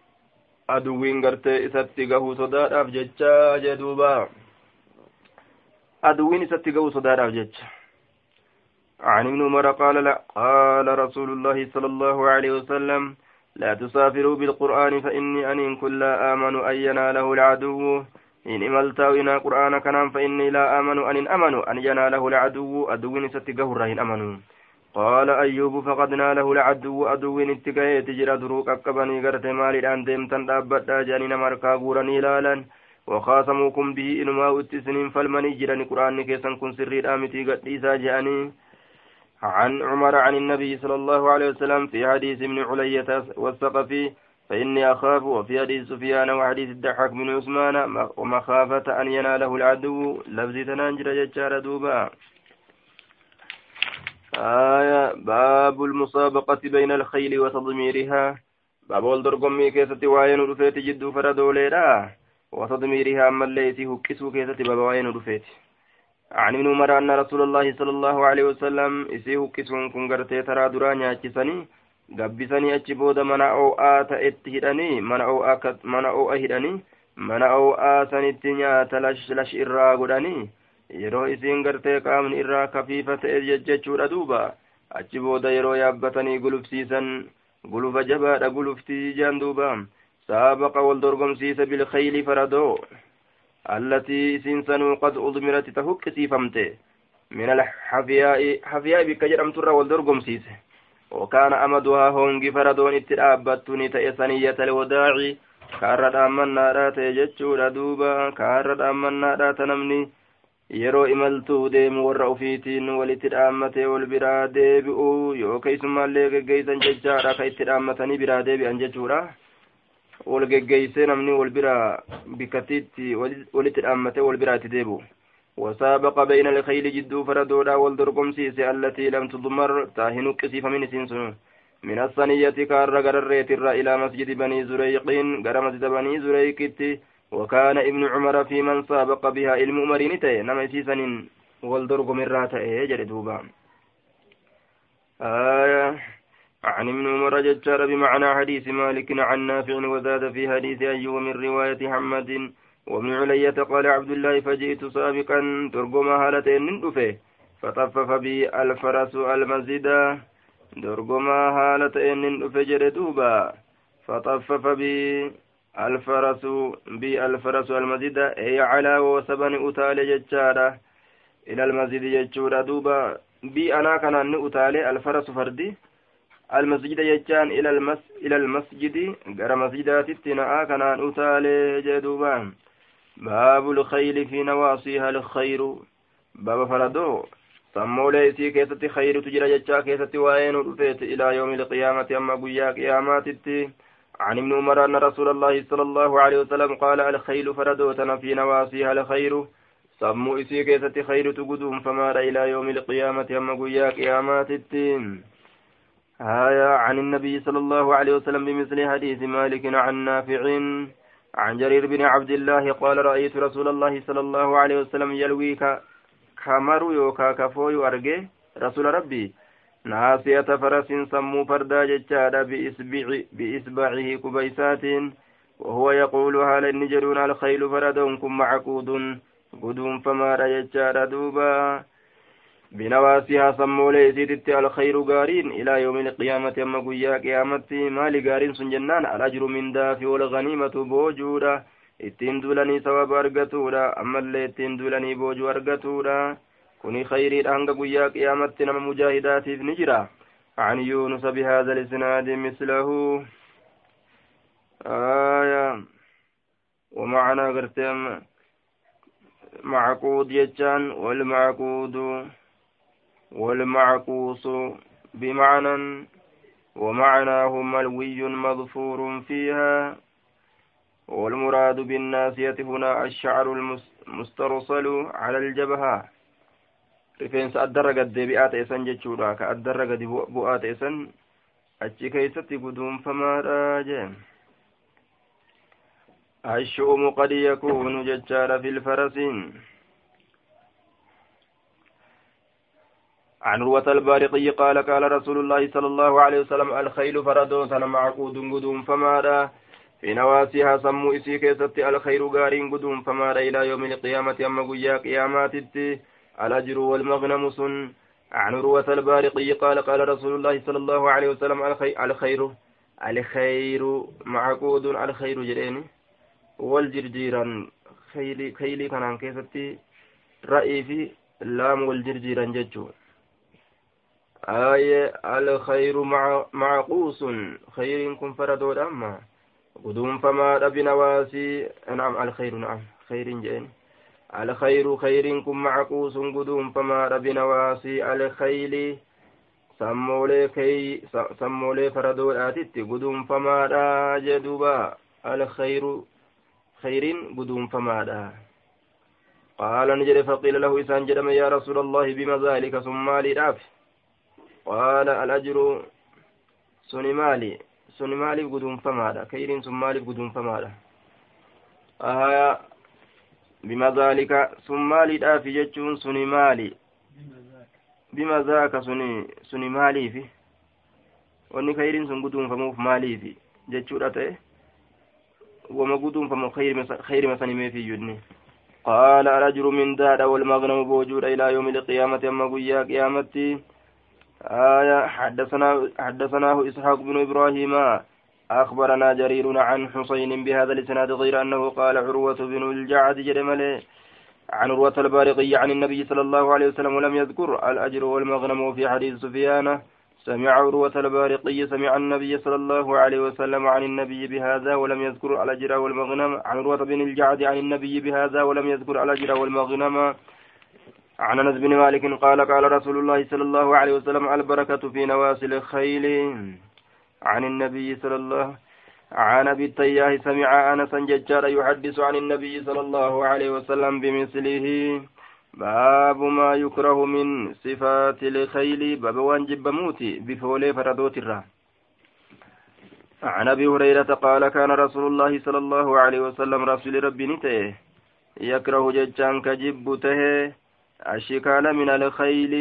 Speaker 1: aduwwiin gartee isatti gahuu sodaadhaaf jecha jedhuuba aduwwiin isatti gahuu sodaadhaaf jecha. عن ابن عمر قال لا قال رسول الله صلى الله عليه وسلم لا تسافروا بالقرآن فإني أن كل لا آمن أن يناله العدو إن إملت إنا قرآن كنام فإني لا آمن أن أمن أن يناله العدو أدو ستقه الرهن أمنوا قال أيوب فقد ناله العدو أدو اتقاية تجرى دروك أكبني قرت مالي الآن ديمتن دابتا جانين مركا قورني لالا وخاصموكم به إنما أتسنين فالمني جراني قرآن كيسان كن سري آمتي قد إيسا جاني. عن عمر عن النبي صلى الله عليه وسلم في حديث ابن علية والثقفي فإني أخاف وفي حديث سفيان وحديث الدحاك بن عثمان ومخافة أن يناله العدو. لفظ تنانجر ججار دوبا. آية باب المسابقة بين الخيل وتضميرها. باب والدرقمي كيسة وعين رفيت جد فردوليرا وتضميرها أما الليتي هكسو كيسة باب وعين رفيت. عن ابن عمر أن رسول الله صلى الله عليه وسلم إسي هكسون كن قرتي ترى درانيا كسني gabbisanii achi booda mana oo'aa ta'etti hidhanii mana oo'a hidhanii mana oo'aa sanitti nyaata lash irraa godhanii yeroo isiin gartee qaamni irraa kafiifa ta'e jechuudha duuba achi booda yeroo yaabbatanii gulufsiisan gulufa jabaadha guluftii jaan duuba saabaqa wal dorgomsiisa bilkhayli faradoo allatii isiin sanuu qad udmirati ta huqqisiifamte min alxafiyaa'i hafiyaa'i bikka jedhamturra wal dorgomsiise وكان أمدها هونغي فردون اتلابتني تأسنية الوداع كارد أمنا لا تججو دوبا كارد أمنا تنمني yeroo imaltuu deemu warra ufiitiin walitti dhaammatee wal biraa deebi'u yoo keessumaallee geggeeysan jechaadha ka itti dhaammatanii biraa deebi'an jechuudha wal geggeeysee namni wal biraa bikkattiitti walitti dhaammatee wal biraa itti deebi'u وسابق بين الخيل جدو فردودا والدرقم سيسي التي لم تضمر تاهن قسيف من سنسن من الصنية كار غرريت إلى مسجد بني زريقين غر مسجد بني زريقت وكان ابن عمر في من سابق بها المؤمرين تي نما سيسن والدرقم الراتئ يجري دوبا. آية عن ابن عمر ججار بمعنى حديث مالك عن نافع وزاد في حديث أيوب من رواية حمد وابن علية قال عبد الله فجئت سابقا ترجم هالتين ندفه فطفف بي الفرس المسجد ترجم هالتين ندفه جردوبا فطفف بي الفرس بي الفرس المسجد أي على وسبن أتال ججارة إلى المسجد ججورة دوبا. بي أنا كان أتالي الفرس فردي. المسجد يجان إلى المس إلى المسجد. غير مسجدات التناء كان أتالي جدوبان باب الخيل في نواصيها الخير. باب فردو. سمولي سي كيست خير تجرى جتشا كيست وين رفيت إلى يوم القيامة أما قيا قيامات عن ابن عمر أن رسول الله صلى الله عليه وسلم قال الخيل فردوتنا في نواصيها الخير. سمو إسي كيست خير تقدوم فمار إلى يوم القيامة أما قيا قيامات التين هايا عن النبي صلى الله عليه وسلم بمثل حديث مالك عن نافع. عن جرير بن عبد الله قال رأيت رسول الله صلى الله عليه وسلم يلوي كمر يوكا كفو أرجي رسول ربي. فرس سمو فردا ججادا بإسبع بإسبعه كبيسات وهو يقول هل النجرون الخيل فردونكم معقود قدوم فما رججادا دوبا. بنواسيها سمولي سيدت الخير غارين. إلى يوم القيامة أما قيا قيامتي. مال غارين سنجنان. الأجر من دافي والغنيمة بوجودا. ittiin duulanii sababa argatuudha ammallee ittiin duulanii boojuu kuni khayriidha hanga guyyaa qiyaamatti nama mujaahidaatiif ni jira. عن يونس بهذا الإسناد مثله آية ومعنى قرتم معقود يجان والمعقود والمعكوس بمعنى ومعناه ملوي مظفور فيها والمراد بالناسية هنا الشعر المسترسل على الجبهة rifeensa addarra gad deebi'aa ta'e san jechuudha ka addarra gadi bu'aa ta'e san achi keeysatti guduunfamaadha jee ashu'umu qad yakuunu jechaadha fi عن روة البارقي قال قال رسول الله صلى الله عليه وسلم الخيل فردون معقود قدوم فماذا في نواسيها سمو إسي كيست الخير قارين قدوم فماذا إلى يوم القيامة أما قيا قيامات الأجر والمغنم سن عن روة البارقي قال قال رسول الله صلى الله عليه وسلم الخير الخير معقود الخير جرين. والجرجيرا خيلي خيلي كان كيستي رأي في لام والجرجيرا ججو. آية الخير مع معقوس خير كن فردود أما قدوم فما بنواسي نعم الخير نعم خير جين الخير خير كن معقوس قدوم فما بنواسي الخيل sammoolee kay sammoolee faradoodhaatitti guduunfamaadha jee duuba alkhayru khayriin guduunfamaadha qaala ni jedhe faqiila lahu isaan jedhame yaa rasuula allahi bima dhaalika sun maaliidhaaf qaala alajru suni maali suni maaliif guduunfamaadha khayriin sun maaliif guduunfamaadha aya bima dhaalika sun maaliidhaaf jechuun suni maali bima zaaka suni suni maaliifi wanni khayriin sun guduunfamuuf maaliifi jechuudha ta'e wama guduunfamu khayrima sanimeefiyyunni قال الأجر من داد والمغنم بوجود إلى يوم القيامة أما قيا قيامتي آية حدثنا حدثناه إسحاق بن إبراهيم أخبرنا جرير عن حسين بهذا الإسناد غير أنه قال عروة بن الجعد جرمله عن روة البارقي عن النبي صلى الله عليه وسلم ولم يذكر الأجر والمغنم في حديث سفيان. سمع عروة البارقي سمع النبي صلى الله عليه وسلم عن النبي بهذا ولم يذكر الأجر والمغنم. عن روة بن الجعد عن النبي بهذا ولم يذكر الأجر والمغنم. عن أنس بن مالك قال قال رسول الله صلى الله عليه وسلم البركة في نواسل الخيل. عن النبي صلى الله عن أبي التياه سمع انسا ججارا يحدث عن النبي صلى الله عليه وسلم بمثله. باب ما يكره من صفات الخيل. باب وانجب موتي بفولي فردوت الرا. عن أبي هريرة قال كان رسول الله صلى الله عليه وسلم رسول ربي نته يكره ججان كجبته الشكال من الخيل.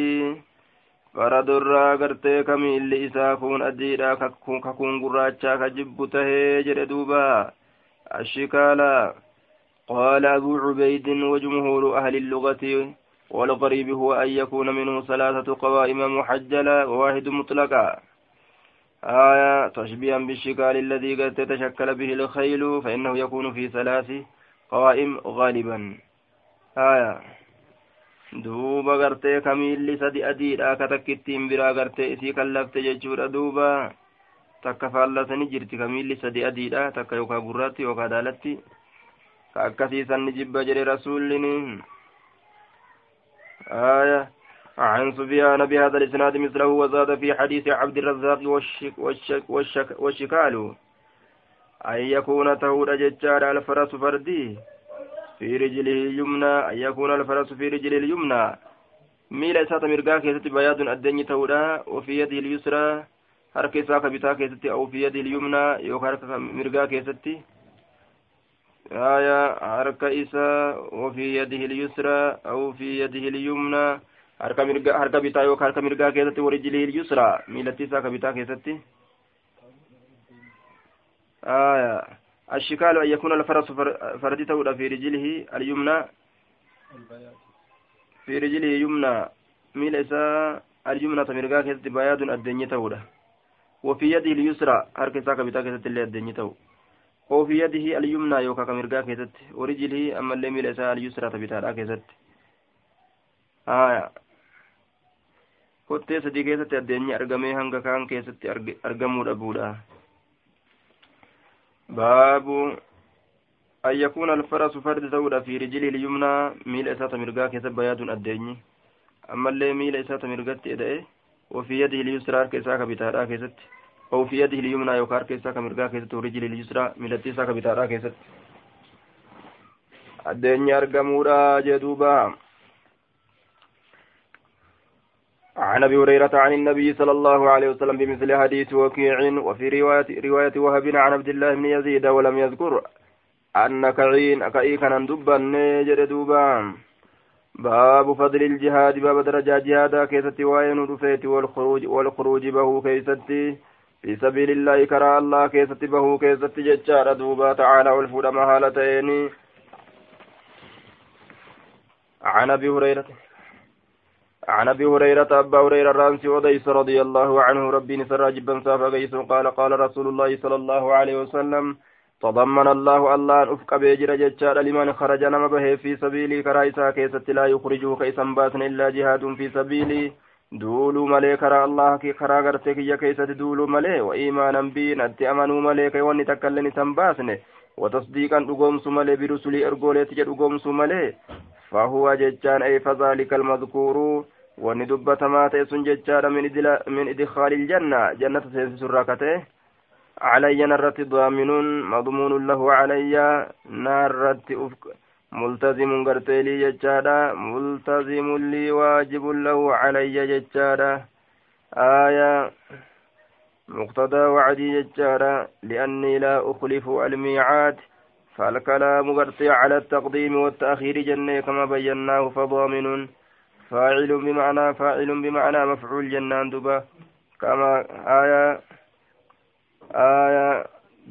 Speaker 1: Faradurraa gartee kamiilli isaa kun adiidha kakuun gurraachaa ka jibbu tahee jedhe duuba. Ashikaala قال أبو عبيد وجمهور أهل اللغة والغريب هو أن يكون منه ثلاثة قوائم محجلة وواحد مطلقة آية تشبيها بالشكال الذي قد تتشكل به الخيل فإنه يكون في ثلاث قوائم غالبا آية duuba gartee kamiilli sadi adiidha ka takkittiin biraa gartee isii kallafte jechuudha duuba takka faallasani jirti kamiilli sadi adiidha takka yookaa gurraatti yookaa daalatti ka akkasiisan ni jibba jedhe rasuullini آية عن سفيان بهذا الإسناد مثله وزاد في حديث عبد الرزاق والشك والشك والشك والشكال أن يكون تهود ججار الفرس فردي في رجله اليمنى أن يكون الفرس في رجله اليمنى. ميل إساة مرقا كيست بياض الدنيا تودا وفي يده اليسرى حركة إساة كبتا كيست أو في يده اليمنى يو حركة مرقا كيست آية حركة إساء وفي يده اليسرى أو في يده اليمنى. حركة مرقا حركة بتا يو حركة مرقا كيست ورجله اليسرى. ميلة إساة كبتا كيست آية الشكال أن يكون الفرس فردي تولى في رجله اليمنى. في رجله يمنى. ميل إساء اليمنى تمرقا كيست بياض الدنيا تولى وفي يده اليسرى حركة ساكا بتا كيست اللي الدنيا تولى وفي يده اليمنى يوكا كمرقا كيست ورجله أما اللي ميل إساء اليسرى تبتا كيست آية kottee sadii keessatti addeenyi argamee hanga kaan keessatti argamuu dhabuudha باب أن يكون الفرس فرد تولى في رجله اليمنى ميل إساة مرقا كسب بياد الديني أما اللي ميل إساة مرقات إدئه وفي يده اليسرى كيساك بتارا كيست. أو في يده اليمنى يوكار كيساك مرقا كيست ورجل اليسرى ميلتي ساك بتارا كيست. الديني أرقمورا جدوبا. عن أبي هريرة عن النبي صلى الله عليه وسلم بمثل حديث وكيع وفي روايه رواية وهب عن عبد الله بن يزيد ولم يذكر أن كعين كأي كان دبا نجر دوبا. باب فضل الجهاد باب درجة جهادا كيستي وين رفيت والخروج والخروج به كيستي في سبيل الله كرى الله كيستي به كيستي ججار دوبا. تعالى والفود مهالتين عن أبي هريرة. عن ابي هريره ابا هريره رانسي وديس رضي الله عنه ربي نسر جبا قيس قال قال رسول الله صلى الله عليه وسلم تضمن الله الله افق بيجر ججار لمن خرج نما به في سبيلي كرايسا كيست لا يخرجه كيسا باسن الا جهاد في سبيلي karaa allah karaa gartee kiyya keessatti duuluu malee wa iimaanan bii natti amanuu malee kay wanni takka illeen isan baasne watasdiiqan dhugoomsu malee birusulii ergooleetti jedhu dhugoomsu malee fahuwa jechaan ay fadhaalika almadkuuruu wanni dubbatamaa ta'e sun jechaadha min idkaali iljanna jannata seensisurraa ka ta'e علي نرت ضامن مضمون له علي نرت ملتزم قرتيلي ججادا ملتزم لي واجب له علي ججادا آية مقتضى وعدي ججادا لأني لا أخلف الميعاد فالكلام قرطي على التقديم والتأخير جنة كما بيناه فضامن فاعل بمعنى فاعل بمعنى مفعول جنان دبا كما آية آية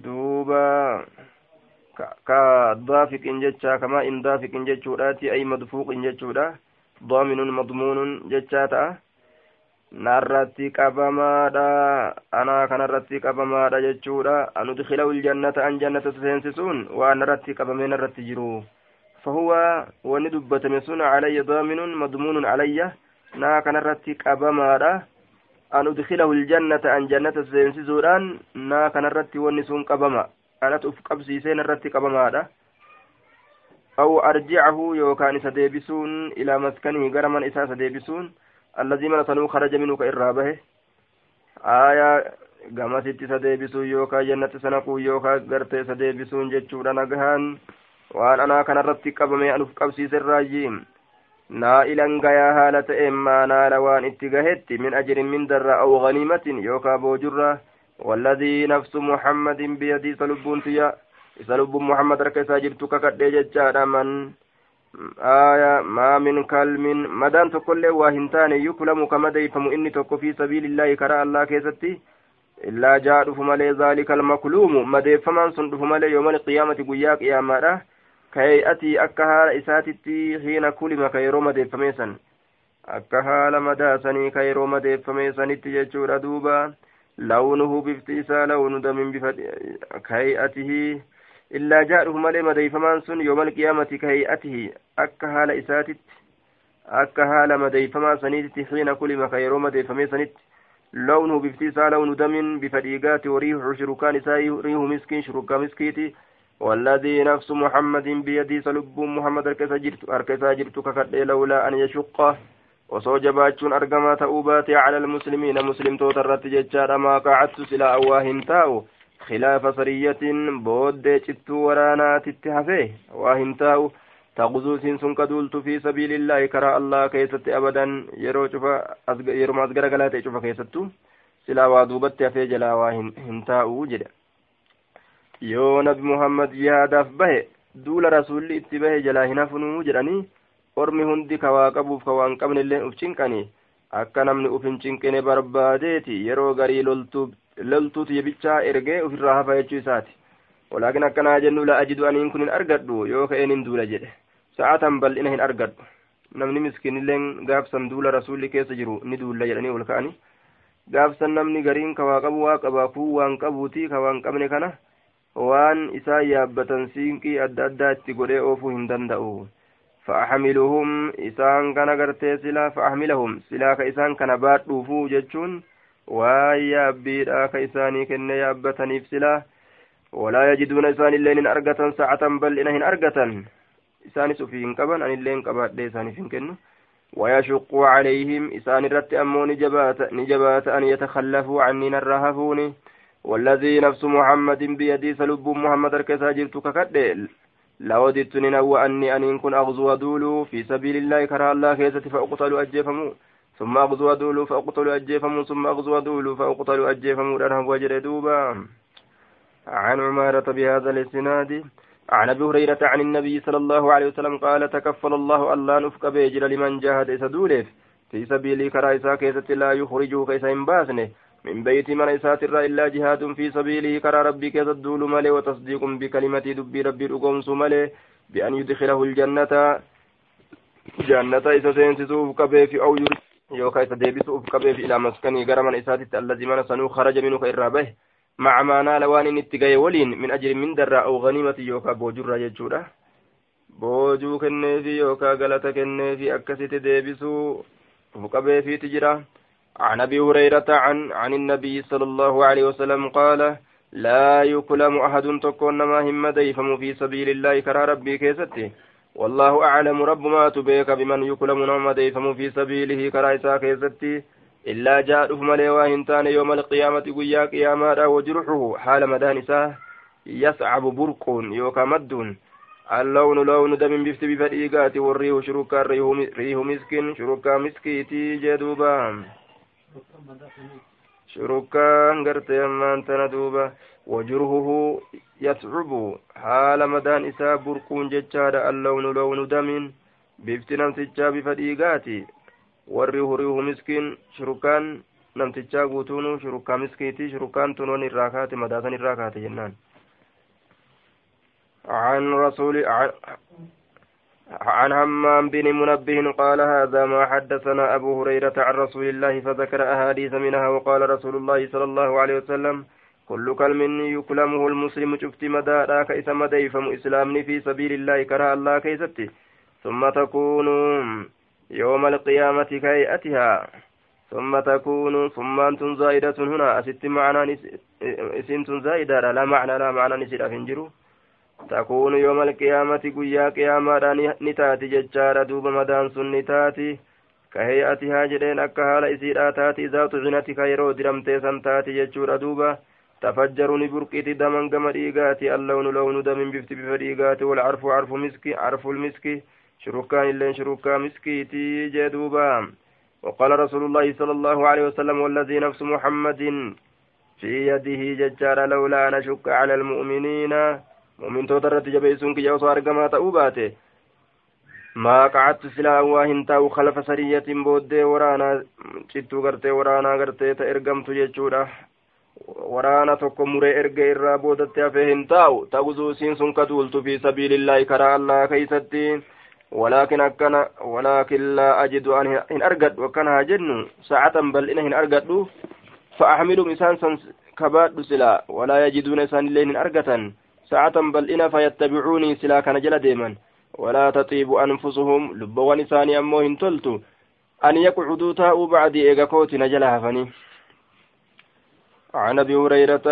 Speaker 1: دوبا كضافق جتشا كما إن ضافق جتشوراتي أي مدفوق جتشورا ضامن مضمون جتشاتا narratti qabamaadha anaa kanarratti qabamaadha jechuudha an udkilahu ljannata an jannata seensisuun waan narratti qabamee narratti jiru fahuwa wanni dubbatame sun calayya daaminun madmuunun calayya naa kanarratti qabamaadha an udkilahu ljannata an jannata seensisuudhaan naa kanarratti wanni sun qabama anatu uf qabsiiseen irratti qabamaadha aw arjicahu yookaan isa deebisuun ilaa maskanihi gara man isaa isa deebisuun الذي من سنو خرج منه كإرابه آية gamasitti isa deebisuun yookaan jannatti sana kun yookaan gartee isa deebisuun jechuudha nagahaan waan anaa kanarratti qabame anuuf qabsiise irraayyi naa ilan gayaa haala ta'een maanaala waan itti gahetti min ajirin min darra aw ganiimatin yookaan boojurra والذي نفس محمد بيدي سلبون تيا سلب محمد ركيسا جبت ككدي ججادا من آية ما من كلم مدان تقول وهنتان يكلم كما ديفم إني تقو في سبيل الله كرا الله كيستي إلا جاء فمالي ذلك المكلوم مديفمان سن فمالي يوم القيامة قياك يا مرة كيأتي أكها إساتتي حين كلم كيرو مديفميسا أكها لمداسني كيرو مديفميسا تججور دوبا لونه بفتيسا لون دم بفت كيأته illaa jaadhufu malee madeeyfamaan sun yooma alqiyaamati ka hay'atihi akka haala isaatitti akka haala madeeyfamaa saniititti xiina kulima ka yeroo madeeyfamee sanitti lawnuhu bifti isaa lawnu damin bifa dhiigaati wariihu shurukaan والذي نفس محمد بيدي سلب محمد أركسا جرت ككدي لولا أن يشق. وصو جباتشون أرقما تأوباتي على المسلمين. مسلم توترت ججار ما قعدت سلا أواهن تاو. خلاف سرية بود جتو ورانا تتهفه. واهن تاو. تغزو سنسن قدولت في سبيل الله. كرا الله كيست أبدا. يرو شفا يرو ما أزقر قلاتي شفا كيستو. سلا وادوبت في جلا واهن تاو جدا. Yoo nabi muhammad jihaadaaf bahe duula rasuulli itti bahe jalaa hin hafunuu jedhanii ormi hundi ka waa qabuuf ka waan qabne illee uf cinqanii akka namni uf hin cinqine barbaadeeti yeroo garii loltuu loltuutu yebichaa ergee ofirraa hafa jechuu isaati walaakin akkanaa jennu la ajidu aniin kun hin argadhu yoo ka'een hin duula jedhe sa'aatan bal'ina hin argadhu namni miskiinilleen gaafsan duula rasuulli keessa jiru ni duulla jedhanii ol ka'ani gaafsan namni gariin ka waa qabu waa qabaa kuu waan qabuuti ka waan qabne kana waan isaan yaabbatan siinqii adda addaa itti godhee oofuu hin danda'u isaan kana gartee silaa fa'axmilahum silaa ka isaan kana baadhuufuu jechuun waan yaabbiidha ka isaanii kenne yaabbataniif silaa walaa yajiduuna isaan illeen hin argatan sa'atan bal'ina hin argatan isaanis ufii hin qaban anilleen qabaadhee isaaniif hin kennu ويشق عليهم إسان الرت أمو نجبات, نجبات أن يتخلفوا عني نرهفوني والذي نفس محمد بيدي سلب محمد الكسا جرت ككد لوددت ننوى أني أن كن أغزو ودول في سبيل الله كرى الله كيسة فأقتل أجفمو ثم أغزو أدولو فأقتل أجيفم ثم أغزو أدولو فأقتل أجيفم أنهم وجر دوبا. عن عمارة بهذا الإسناد. عن أبي هريرة عن النبي صلى الله عليه وسلم قال تكفل الله الله نفك بيجر لمن جاهد إسدوله في سبيل كرايسا كيسة لا يخرجه كيسا إنباسنه من بيت من إسات إلا جهاد في سبيله كرا ربي كيسا الدول ملي وتصديق بكلمة دبي ربي رقمس ملي بأن يدخله الجنة جنة إسا سينسسوف كبيف أو يرسل yookaan isa deebisuuf qabeef ilaa maskanii gara mana isaatitti allazi mana sanuu kharaja minuu ka irraa bahe maca maanaala waan inni itti gahe waliin min ajri min darraa aw ganiimati yookaan boojurraa jechuudha boojuu kenneefi yookaan galata kenneefi akkasitti deebisuu فقبي في تجرة عن أبي هريرة عن عن النبي صلى الله عليه وسلم قال لا يكلم أحد تكون ما هم ديفم في سبيل الله كرى ربي كيستي. والله أعلم رب ما تبيك بمن يكلم نوم ديفم في سبيله كرى إسا كيستي. إلا جاء ملي واهنتان يوم القيامة قيا قياما وجرحه حال مدان إساه يصعب برق يوكا مد اللون لون دم بفت بفريقات والريح شركا ريح مسك شركا مسكيتي جدوبا. شركان غرتي أمان تندوبا وجرهه يصعب حال مدان إسا برقون ججاد اللون لون دم بفت نمسجا بفريقاتي والريح ريح مسكين شركان نمتجا قوتون شركا مسكيتي شركان تنون الراكات مداسن الراكات جنان عن رسول عن همام بن منبه قال هذا ما حدثنا أبو هريرة عن رسول الله فذكر أحاديث منها وقال رسول الله صلى الله عليه وسلم كل كلم يكلمه المسلم شفت مدى ذاك إسم ديفم إسلامني في سبيل الله كره الله كيستي. ثم تكون يوم القيامة كيئتها ثم تكون ثم أنتم زائدة هنا أست معنى اسم زائدة لا معنى لا معنى نسير أفنجروا تكون يوم القيامة قيا قياما نتاتي ججارة دوب مدان سن نتاتي. كهيئتها جدين أكا حال إسيرا تاتي. ذات غنة كيرو درمتي سنتاتي ججورة دوبا تفجر نبركتي دمن قم ريقاتي اللون لون دم بفت بفريقاتي والعرف عرف مسكي عرف المسكي شركان اللين شركا مسكيتي جدوبا وقال رسول الله صلى الله عليه وسلم والذي نفس محمد في يده ججار لولا أن أشك على المؤمنين. Mumintoota irratti jabeessuun kiyya osoo argamaa ta'uu baate maa qacattu silaa waa hin taa'u kalafa sariyyatiin booddee waraanaa cittuu gartee waraanaa gartee ta ergamtu jechuudha waraana tokko muree erga irraa boodatti hafee hin taa'u ta'uzuu isiin sun ka duultu fi sabiilillaahi karaa allaa keeysatti ولكن أكن ولكن لا أجد أن إن أرقد وكان هاجن ساعة بل إن أرقد فأحمل مسان كباد سلا ولا يجدون إنسان الليل أرقة ساعة بل إن فيتبعوني سلا كان جل ديما ولا تطيب أنفسهم. لبوان إساني أمو هنتلت أن يقعدوا تاء بعد إيغاكوت نجل هفني. عن أبي هريرة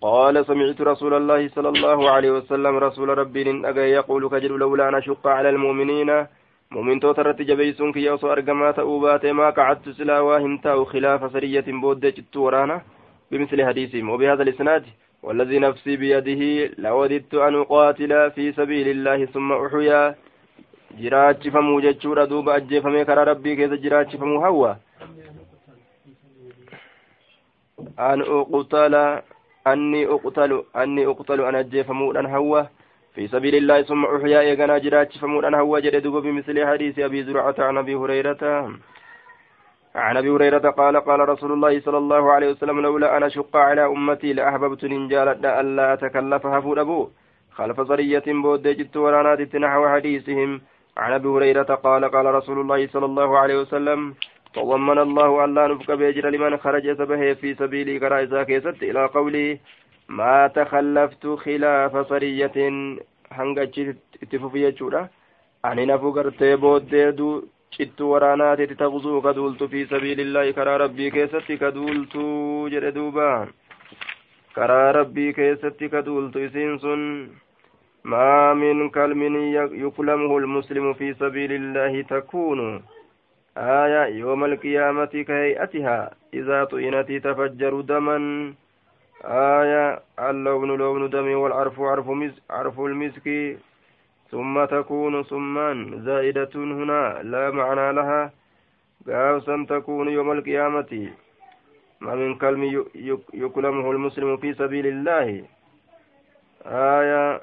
Speaker 1: قال سمعت رسول الله صلى الله عليه وسلم رسول ربي أجا يقول كجل لولا أن أشق على المؤمنين. مؤمن توترت جبيسون كي يوصو أرقما تأوبات ما قعدت سلا واهمتا خلاف سرية بود ورانا. بمثل حديثهم. وبهذا الإسناد والذي نفسي بيده لوددت أن أقاتل في سبيل الله ثم أحيا jiraachifamu jechuudha duuba ajjeefamee karaa rabbii keessa jiraachifamu hawwa an uqtala anni uqtalu anni uqtalu an ajjeefamuudhan hawwa في سبيل الله ثم أحيا إيغانا جراج فمودان هو جد دوب بمثل حديث أبي زرعة عن أبي هريرة عن أبي هريرة قال قال رسول الله صلى الله عليه وسلم لولا أن أشق على أمتي لأحببت نجالت ألا أتكلف هفود أبو خلف صرية بود جدت ورانات نحو حديثهم. عن أبي هريرة قال قال رسول الله صلى الله عليه وسلم تضمن الله أن لا نفك بيجر لمن خرج سبه في سبيلي كرائزا كيست. إلى قوله ما تخلفت خلاف صرية. هنگا اتفوف يجورا أني نفو قرتي cittu waraanaatitti taqzuu ka duultu fi sabiilillaahi karaa rabbii keessatti ka duultu jedhe duuba karaa rabbii keessatti ka duultu isiin sun maa min kalmin yuklamuhu lmuslimu fi sabiili illaahi takuunu آية يوم القيامة كهيئتها إذا طئنت تفجر دما آية اللون لون دم والعرف عرف, مز عرف المسك ثم تكون سمان زائدة هنا لا معنى لها. قاوسا تكون يوم القيامة. ما من كلم يكلمه المسلم في سبيل الله. آية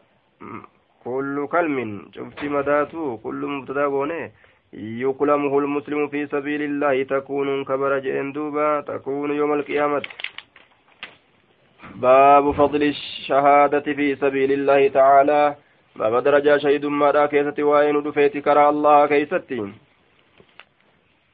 Speaker 1: كل كلم. شفت مداتو؟ كل مبتدا يكلمه المسلم في سبيل الله. تكون كبر جندوبا تكون يوم القيامة. باب فضل الشهادة في سبيل الله تعالى. باب درجة شهيد ما كيستي وين دفيت كرى الله كيستي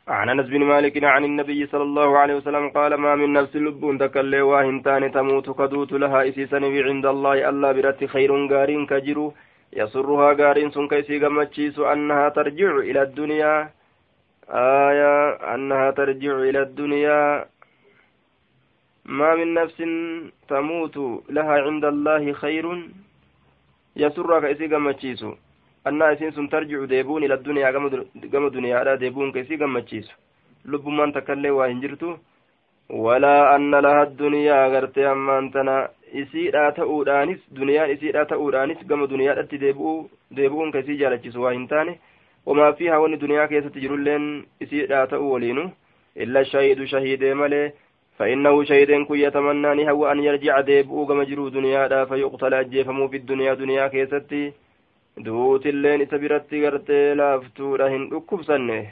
Speaker 1: عن انس بن مالك عن النبي صلى الله عليه وسلم قال ما من نفس لب تكلي واهنتان تموت كدوت لها اسيسا عند الله الا برت خير غار كجرو يسرها غارين سن كيسي غمچيسو أنها ترجع إلى الدنيا آية أنها ترجع إلى الدنيا ما من نفس تموت لها عند الله خير يسرك إسي قمتشيسو أن إسين ترجع ديبون إلى الدنيا قم دنيا لا ديبون كيسي قمتشيسو لب من تكلي وهنجرتو ولا أن لها الدنيا غرتي أما أنتنا isiidhaa ta'uudhaanis duniyaan isiidhaa ta'uudhaanis gama duniyaadhatti deebi'uun kasii jaalachisu waa hin taane wamaa fi hawwanni duniyaa keessatti jirulleen isiidhaa ta'uu waliinu illa shahiidu shahiidee malee فإنه شهيد كن يتمنى هو أن يرجع ديبؤ كما جرو دنيا فيقتل أجيفمو في الدنيا دنيا كيستي. دوت اللين إسبرتي غرتي لافتو رهن أكبسنه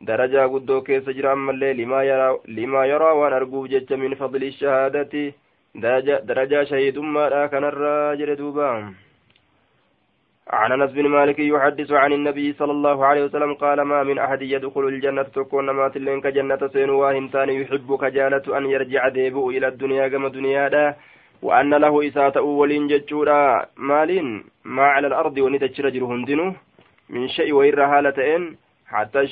Speaker 1: درجة قدو كيس جرى أمالي لما يرى, لما يرى وأن أرقوب جج من فضل الشهادة. درجة, درجة شهيد ما كان الراجل دوبان عن أنس بن مالك يحدث عن النبي صلى الله عليه وسلم قال ما من أحد يدخل الجنة تكون ما تلين كجنة سين واهمتان يحب كجالة أن يرجع ديبو إلى الدنيا كما دنيا دا. وأن له إساءة ولين ججورا مالين ما على الأرض ونتجر جرهندنو من شيء وير هالتين حتى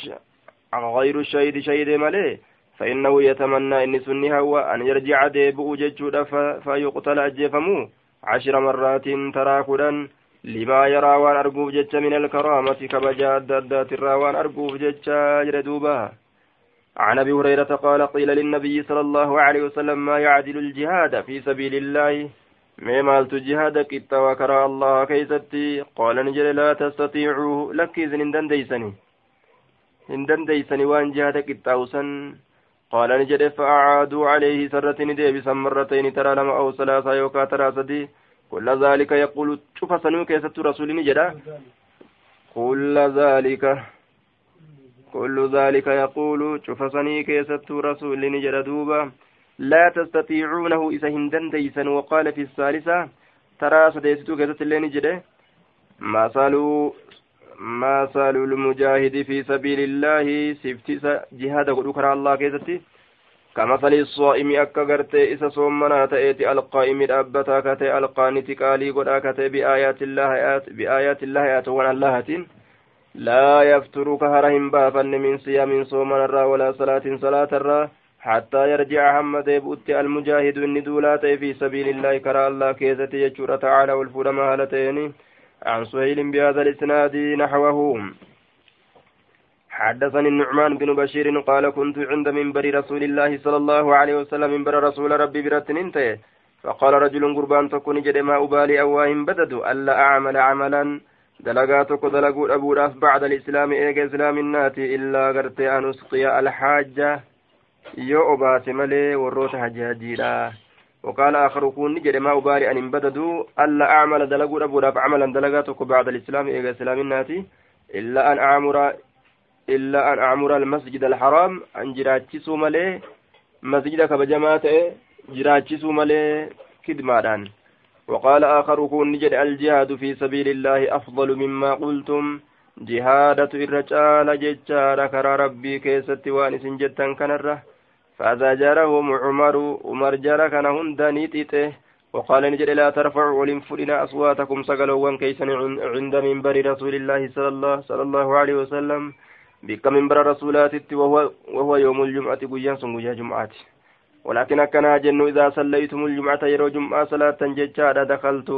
Speaker 1: غير الشهيد شهيد مالي. فإنه يتمنى إن سنها هو أن يرجع ديبو ججورا فيقتل أجيفمو. عشر مرات تراكدا لما يرى وان أرجوف من الكرامة كبجا الدادات الراوان أرجوف جتش جردوبا عن أبي هريرة قال قيل للنبي صلى الله عليه وسلم ما يعدل الجهاد في سبيل الله ما مالت جهاد كتا وكرى الله كيستي قال نجل لا تستطيعوا لك إذن هندن ديسني هندن ديسني وان جهاد وسن قال نجل فأعادوا عليه سرة ديبسا مرتين ترى لما أو ثلاثة يوكا ترى سدي كل ذلك يقول شوف سنو كيست رسول جدا كل ذلك كل ذلك يقول شوف سني كيست رسول جدا دوبا لا تستطيعونه إذا هندن ديسا وقال في الثالثة ترى سديستو كيست اللين جدا ما سالوا المجاهد في سبيل الله سفتي جهاد قدوك الله كيستي كمثل الصائم أكا غرتي إسا صومنا تأتي ألقائم أبتا كتي ألقاني تقالي قد أكتي بآيات الله آيات بآيات الله آيات وأن الله لا يفتر كهرهم بافا من صيام صومنا الرا ولا صلاة صلاة الرا حتى يرجع حمد يبؤت المجاهد الندولات في سبيل الله كرى الله كيزتي يجور تعالى والفور مهالتين. عن سهيل بهذا الإسناد نحوه. حدثني النعمان بن بشير قال كنت عند منبر رسول الله صلى الله عليه وسلم منبر رسول ربي برتن انتهي فقال رجل قربان تكون جد ما أبالي أواهم بدد ألا أعمل عملا. دلقاتك دلقوا أبو راس بعد الإسلام إيجا إسلام الناتي إلا قرت أن أسقي الحاجة. يو أبات ملي وروت حجاجيرا. وقال آخر كون جد ما أبالي أن بددوا ألا أعمل دلقوا أبو راس عملا. دلقاتك بعد الإسلام إيجا إسلام الناتي إلا أن أعمر إلا أن أعمر المسجد الحرام أن جراتشسو ملي مسجد كبجمات جراتشسو ملي كدماران وقال آخر كون نجد الجهاد في سبيل الله أفضل مما قلتم. جهادة الرجال ججار كرى ربي كيست وانس جتا كنره. فزجرهم عمر عمر جرى كان هندني تيته. وقال نجد لا ترفعوا ولنفرنا أصواتكم سقلوا كيسا عند منبر رسول الله صلى الله, صلى الله عليه وسلم. بك منبر رسولاتت وهو, وهو يوم الجمعة قيان سنقيا جمعات ولكن أكنا جن إذا صليتم الجمعة يرو جمعة صلاة ججارة دخلت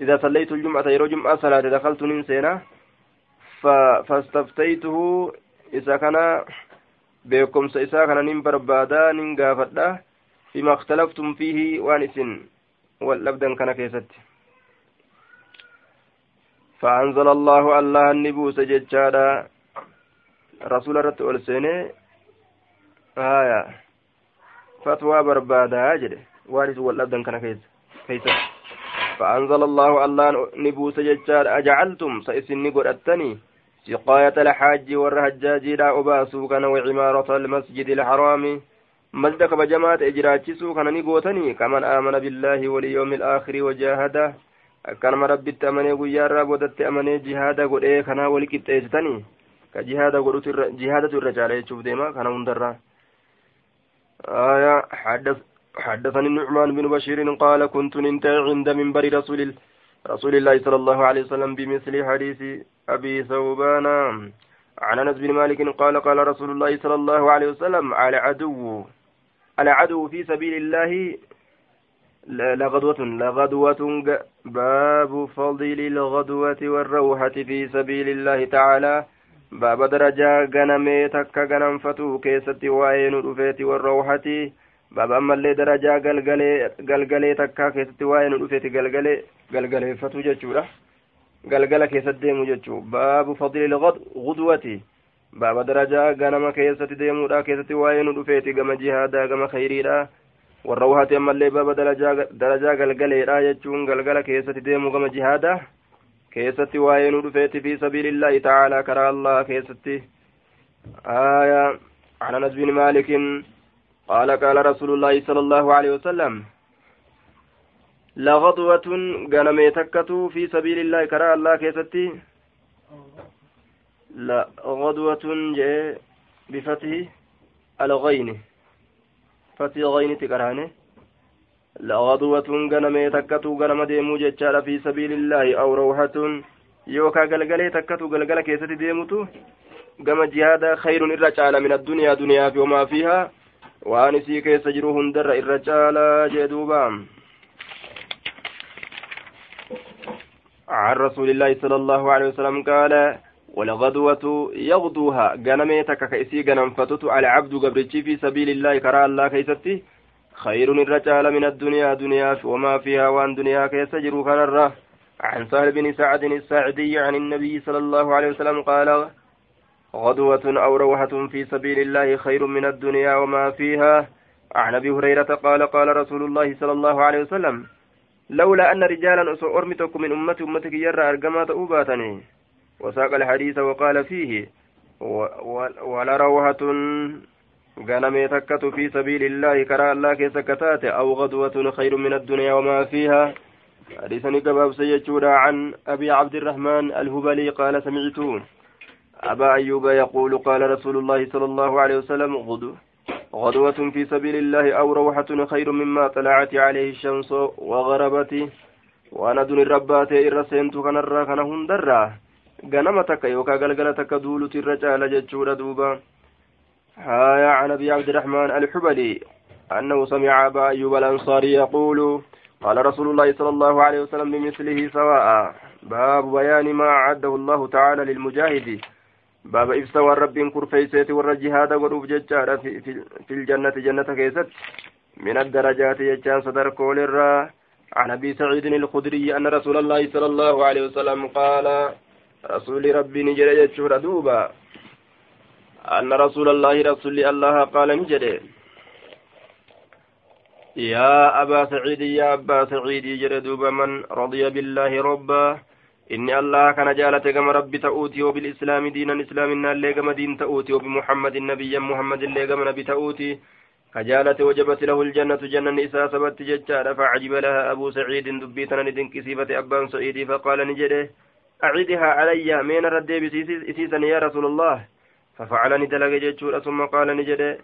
Speaker 1: إذا صليت الجمعة يرو جمعة صلاة دخلت ننسينا فاستفتيته إذا كان بكم سيسا كان نمبر بادا ننقافدا فيما اختلفتم فيه وانس واللبدا كان كيست فأنزل الله الله النبوس ججارا rasuula irratti ol seenee haya fatwaa barbaadaa jedhe waan isin wal dhabdan kana keessa فأنزل الله الله نبوس ججار أجعلتم سإسني قرأتني سقاية الحاج والرهجاج لا أباسو كان وعمارة المسجد الحرام. مزدك بجماعة إجراتشسو كان نقوتني كمن آمن بالله واليوم الآخر وجاهده كان مربت أمني قيار رابودت أمني جهادا قد إيه كان ولكت إيستني ka jihaada godhutu jihaadatu irra caala jechuuf آية حدث حدثني النعمان بن بشير قال كنت ننتهي عند منبر رسول رسول الله صلى الله عليه وسلم بمثل حديث أبي ثوبان عن انس بن مالك قال قال رسول الله صلى الله عليه وسلم على عدو على عدو في سبيل الله لغدوة لغدوة باب فضل الغدوة والروحة في سبيل الله تعالى درجة غنمي تكا غنم فتو كيستي وين رفيت والروحة باب أما اللي درجة غلغلي غلغلي تكا كيستي وين رفيت غلغلي غلغلي فتو جتشورة galgala keessatti deemu jechuu baabu fadli lgudwati baaba darajaa ganama keessatti deemuudha keessatti waa'ee nu dhufeeti gama jihaadaa gama khayriidha warra wahati ammallee baaba darajaa galgaleedha jechuun galgala keessatti deemu gama jihaadaa keessatti waa'ee nu dhufeeti fi sabiilillaahi tacaalaa karaa allah keessatti. Aya عن انس بن مالك قال قال رسول الله صلى الله عليه وسلم لغضوة غنمي تكتو في سبيل الله كرا الله كيستي لغضوة جاء بفتح الغين فتح غين تكرانه لغضوة غنمي تكتو غنم ديمو جتشار في سبيل الله أو روحة يوكا غلغلي تكتو غلغلة كيستي ديموتو. caala min addunyaa duniyaa fi wamaa fiihaa waan isii keessa jiru hundarra irra caalaa jee duuba عن رسول الله صلى الله عليه وسلم قال والغدوة يغدوها. غنميتك كيسي غنمفتت على عبد قبرتي في سبيل الله كرى الله كيستي. خير الرجال من الدنيا دنيا وما فيها وان دنيا كيسجر كنرة عن سهل بن سعد الساعدي عن النبي صلى الله عليه وسلم قال غدوة أو روحة في سبيل الله خير من الدنيا وما فيها. عن أبي هريرة قال قال رسول الله صلى الله عليه وسلم لولا أن رجالا أرمتك من أمتي أمتك يرى أرقما تأوباتني. وساق الحديث وقال فيه ولا روحة غنمي تكت في سبيل الله الله كيس كتات أو غدوة خير من الدنيا وما فيها. حديثني قباب سيجودا عن أبي عبد الرحمن الهبلي قال سمعت أبا أيوب يقول قال رسول الله صلى الله عليه وسلم غدو غدوة في سبيل الله أو روحة خير مما طلعت عليه الشمس وغربت. وأنا دون الربات إرسنت كان الرا كان هندرا غنم تك يوكا غلغلة تك دولت الرجال جتشور دوبا. هايا عن أبي عبد الرحمن الحبلي أنه سمع أبا أيوب الأنصاري يقول قال رسول الله صلى الله عليه وسلم بمثله سواء باب بيان ما أعده الله تعالى للمجاهد. باب إفسا والرب كرفيسيت والرجهاد ودوف ججارة في, في, في الجنة جنة كيست. من الدرجات يجان صدر كول الرا. عن أبي سعيد الخدري أن رسول الله صلى الله عليه وسلم قال رسول ربي نجر يجور دوبا. أن رسول الله رسول الله قال نجر يا أبا سعيد يا أبا سعيد يجر دوبا من رضي بالله ربا. إني الله كان جالت كما ربي تؤتي وبالإسلام دينا إسلام اللي كما دين تؤتي وبمحمد النبي محمد اللي كما نبي تؤتي كجالت وجبت له الجنة جنة نساء سبت ججار فعجب لها أبو سعيد دبيتنا ندن كسيفة أبان سعيد فقال نجده أعيدها علي مين ردي بسيسا يا رسول الله. ففعل ندلق ججور ثم قال نجده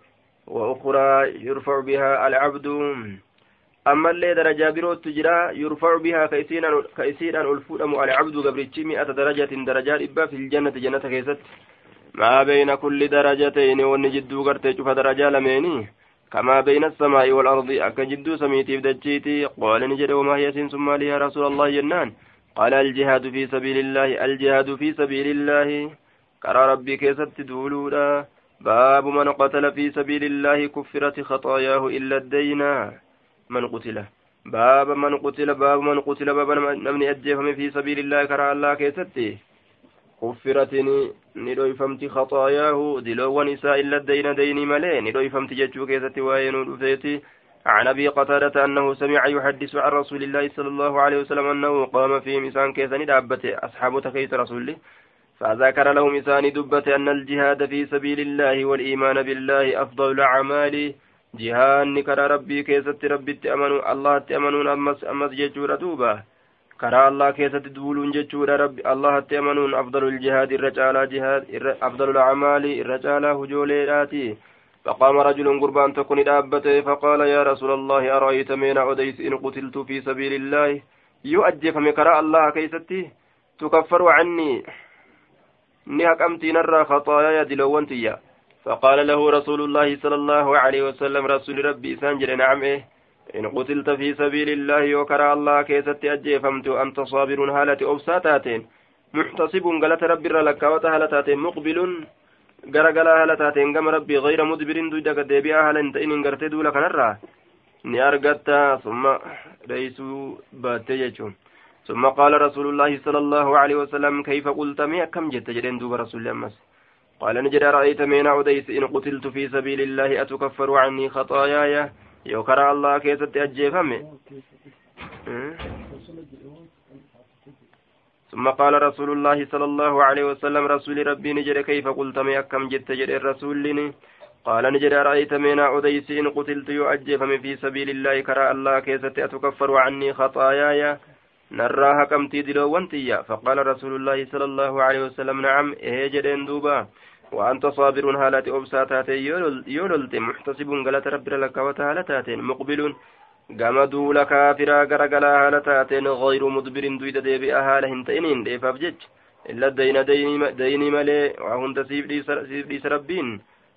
Speaker 1: وأخرى يرفع بها العبد jira yurfacu bihaa ka isiidhaan ol fuudhamu alcabdu gabrichi mi'ata darajatin darajaa dhibba filjannati jannata keessatti maa beyna kulli darajatayni wanni jidduu gartee cufa darajaa lameeni kamaa beyna asamaa'i waalardi akka jidduu samiitiif dachiiti qaala ni jedhe wamaa hiya isiin sun maali yaa rasuula allah jennaan qaala aljihaadu fi sabiili illaahi aljihaadu fi sabiili illaahi karaa rabbii keessatti duuluudha baabu man qatala fi sabiili illaahi kuffirat khaxaayaahu illa addayna من قتل. باب من قتل باب من قتل باب نمني أجيفم في سبيل الله كرى الله كيستي كفرت ندويفمت خطاياه. دلو نساء إلا الدين ديني ملي. ندويفمت ججو كيستي وين رفيتي عن أبي قتادة أنه سمع يحدث عن رسول الله صلى الله عليه وسلم أنه قام في مسان كيسني دابته أصحاب تكيس رسوله. فذكر لهم إساني دبته أن الجهاد في سبيل الله والإيمان بالله أفضل الأعمال rabbii keessatti rabbitti amanuu allahatti amanuun ammas ammas jechuudha duuba karaa allah keessatti duuluun jechuudha rabbi allahatti amanuun afdalul jihaad irra caalaa jihaad afdalul acmaali irra caalaa hujooleedhaati فقام رجل قربان تكون دابته فقال يا رسول الله أرأيت من أديس إن قتلت في سبيل الله يؤجف مكراء الله كيستي تكفر عني نهكمتي نرى خطايا دلوانتيا فقال له رسول الله صلى الله عليه وسلم رسول ربي سانجر نعم إيه إن قتلت في سبيل الله وكرى الله كيست أجيفمت أنت صابر هالة أبساتاتين محتصب قالت ربي لك وتهالتاتين مقبل غرغلا هالتاتين قم ربي غير مدبر دوجك ديبئا هالن تئن غرتي دولا كنرى ni argatta summa jechuun. ثم قال رسول الله صلى الله عليه وسلم كيف قلت؟ مي كم جت جدين دوب رسول الله قال نجد رأيت من عديس إن قتلت في سبيل الله أتكفر عني خطاياي؟ يوكر الله كيف تأجيفمي ثم قال رسول الله صلى الله عليه وسلم رسول ربي نجد كيف قلت؟ مي كم جت جد الرسول قال نجد رأيت من عديس إن قتلت يؤجفم في سبيل الله كرى الله كيف أتكفر عني خطاياي؟ نرى حكمتي دلوانتيا فقال رسول الله صلى الله عليه وسلم نعم إيه جدين دوبا. وأنت صابر هالات أبساتاتين يوللت محتسب قالت رب لك وتهالتاتين مقبل قمدوا لك فرا قرقلا هالتاتين غير مدبر دويد ديبئ هالهن تئنين ديفاف جج إلا الدين ديني ملي وهن تسيب ديس ربين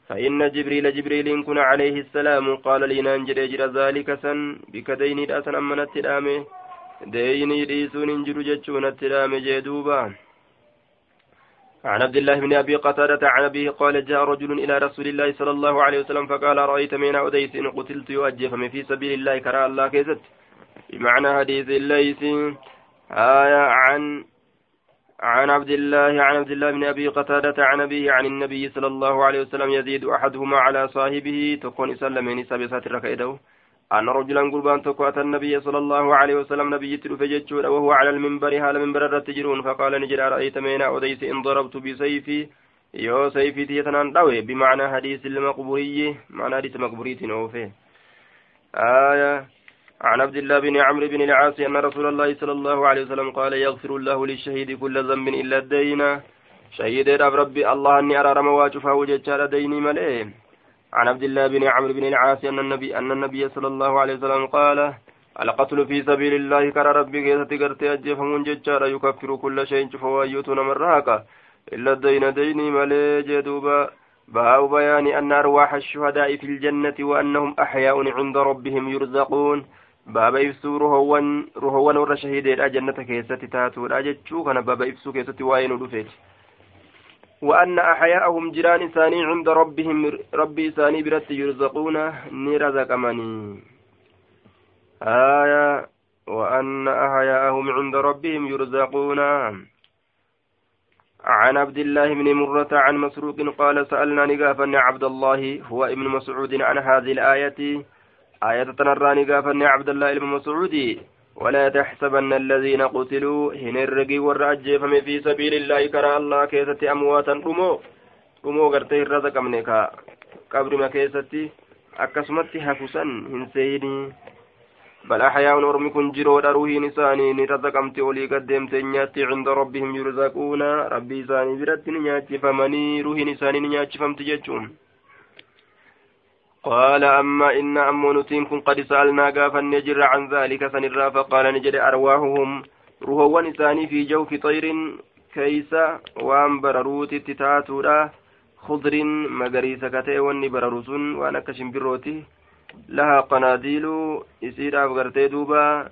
Speaker 1: فإن جبريل جبريل كن عليه السلام قال لي ننجر ذلك سن بك ديني رأسا أمنت الآمه deeynii dhiisuun hin jiru jechuu natti dhaame jee duuba. عن عبد الله بن أبي قتادة عن أبيه قال جاء رجل إلى رسول الله صلى الله عليه وسلم فقال رأيت من أديس إن قتلت يؤجف في سبيل الله كراء الله كيزت بمعنى حديث الليث آية عن عن عبد الله عن عبد الله بن أبي قتادة عن أبيه عن النبي صلى الله عليه وسلم يزيد أحدهما على صاحبه تكون سلمين سبسات الركائده أن رجلا قربان تكو أتى النبي صلى الله عليه وسلم نبي تلف جتشون وهو على المنبر هال منبر الرتجرون فقال نجر أرأيت مينا أديس إن ضربت بسيفي يو سيفي تيتنان دوي بمعنى حديث المقبوري معنى حديث مقبوري تنوفي. آية عن عبد الله بن عمرو بن العاص أن رسول الله صلى الله عليه وسلم قال يغفر الله للشهيد كل ذنب إلا الدين. شهيد ربي الله أني أرى رمى واجفه وجدت ديني ملئ. عن عبد الله بن عمرو بن العاص أن النبي أن النبي صلى الله عليه وسلم قال القتل في سبيل الله كرى ربي كيسة قرتي أجفهم ججارا يكفر كل شيء فوايوتنا مراكا إلا الدين ديني ملي جدوبا. باب بيان أن أرواح الشهداء في الجنة وأنهم أحياء عند ربهم يرزقون. باب إفسو رهوان رهوان ور شهيدين أجنة كيسة تاتو أجتشو كان باب إفسو كيسة وأين ودفت وأن أحياءهم جيران ثاني عند ربهم ربي ثاني برت يرزقون نرزق آية وأن أحياءهم عند ربهم يرزقون. عن عبد الله بن مرة عن مسروق قال سألنا نقافا عبد الله هو ابن مسعود عن هذه الآية. آية تنرى نقافا عبد الله بن مسعود. ولا تحسبن الذين قتلوا هنرقي والرأجيفم في سبيل الله كرى الله كيستي أمواتا رمو رمو قرتي الرزق منك قبر ما كيستي أكسمت حفصا هنسيني بل أحياء أرمي كن جرود أروهي نساني نرزقمت ولي قدمت نياتي عند ربهم يرزقون ربي ساني برد نياتي فمني روهي نساني نياتي فمت ججون. قال أما إن أم نتين كن قد سألنا قافا نجر عن ذلك سنرا فقال نجر أرواحهم روحوا نساني في جوف طير كيس وان برروت تتاتورا خضر مغريسة كتئ واني بررسون وأنا كشمبروتي لها قناديل يسير أفغرتي دوبا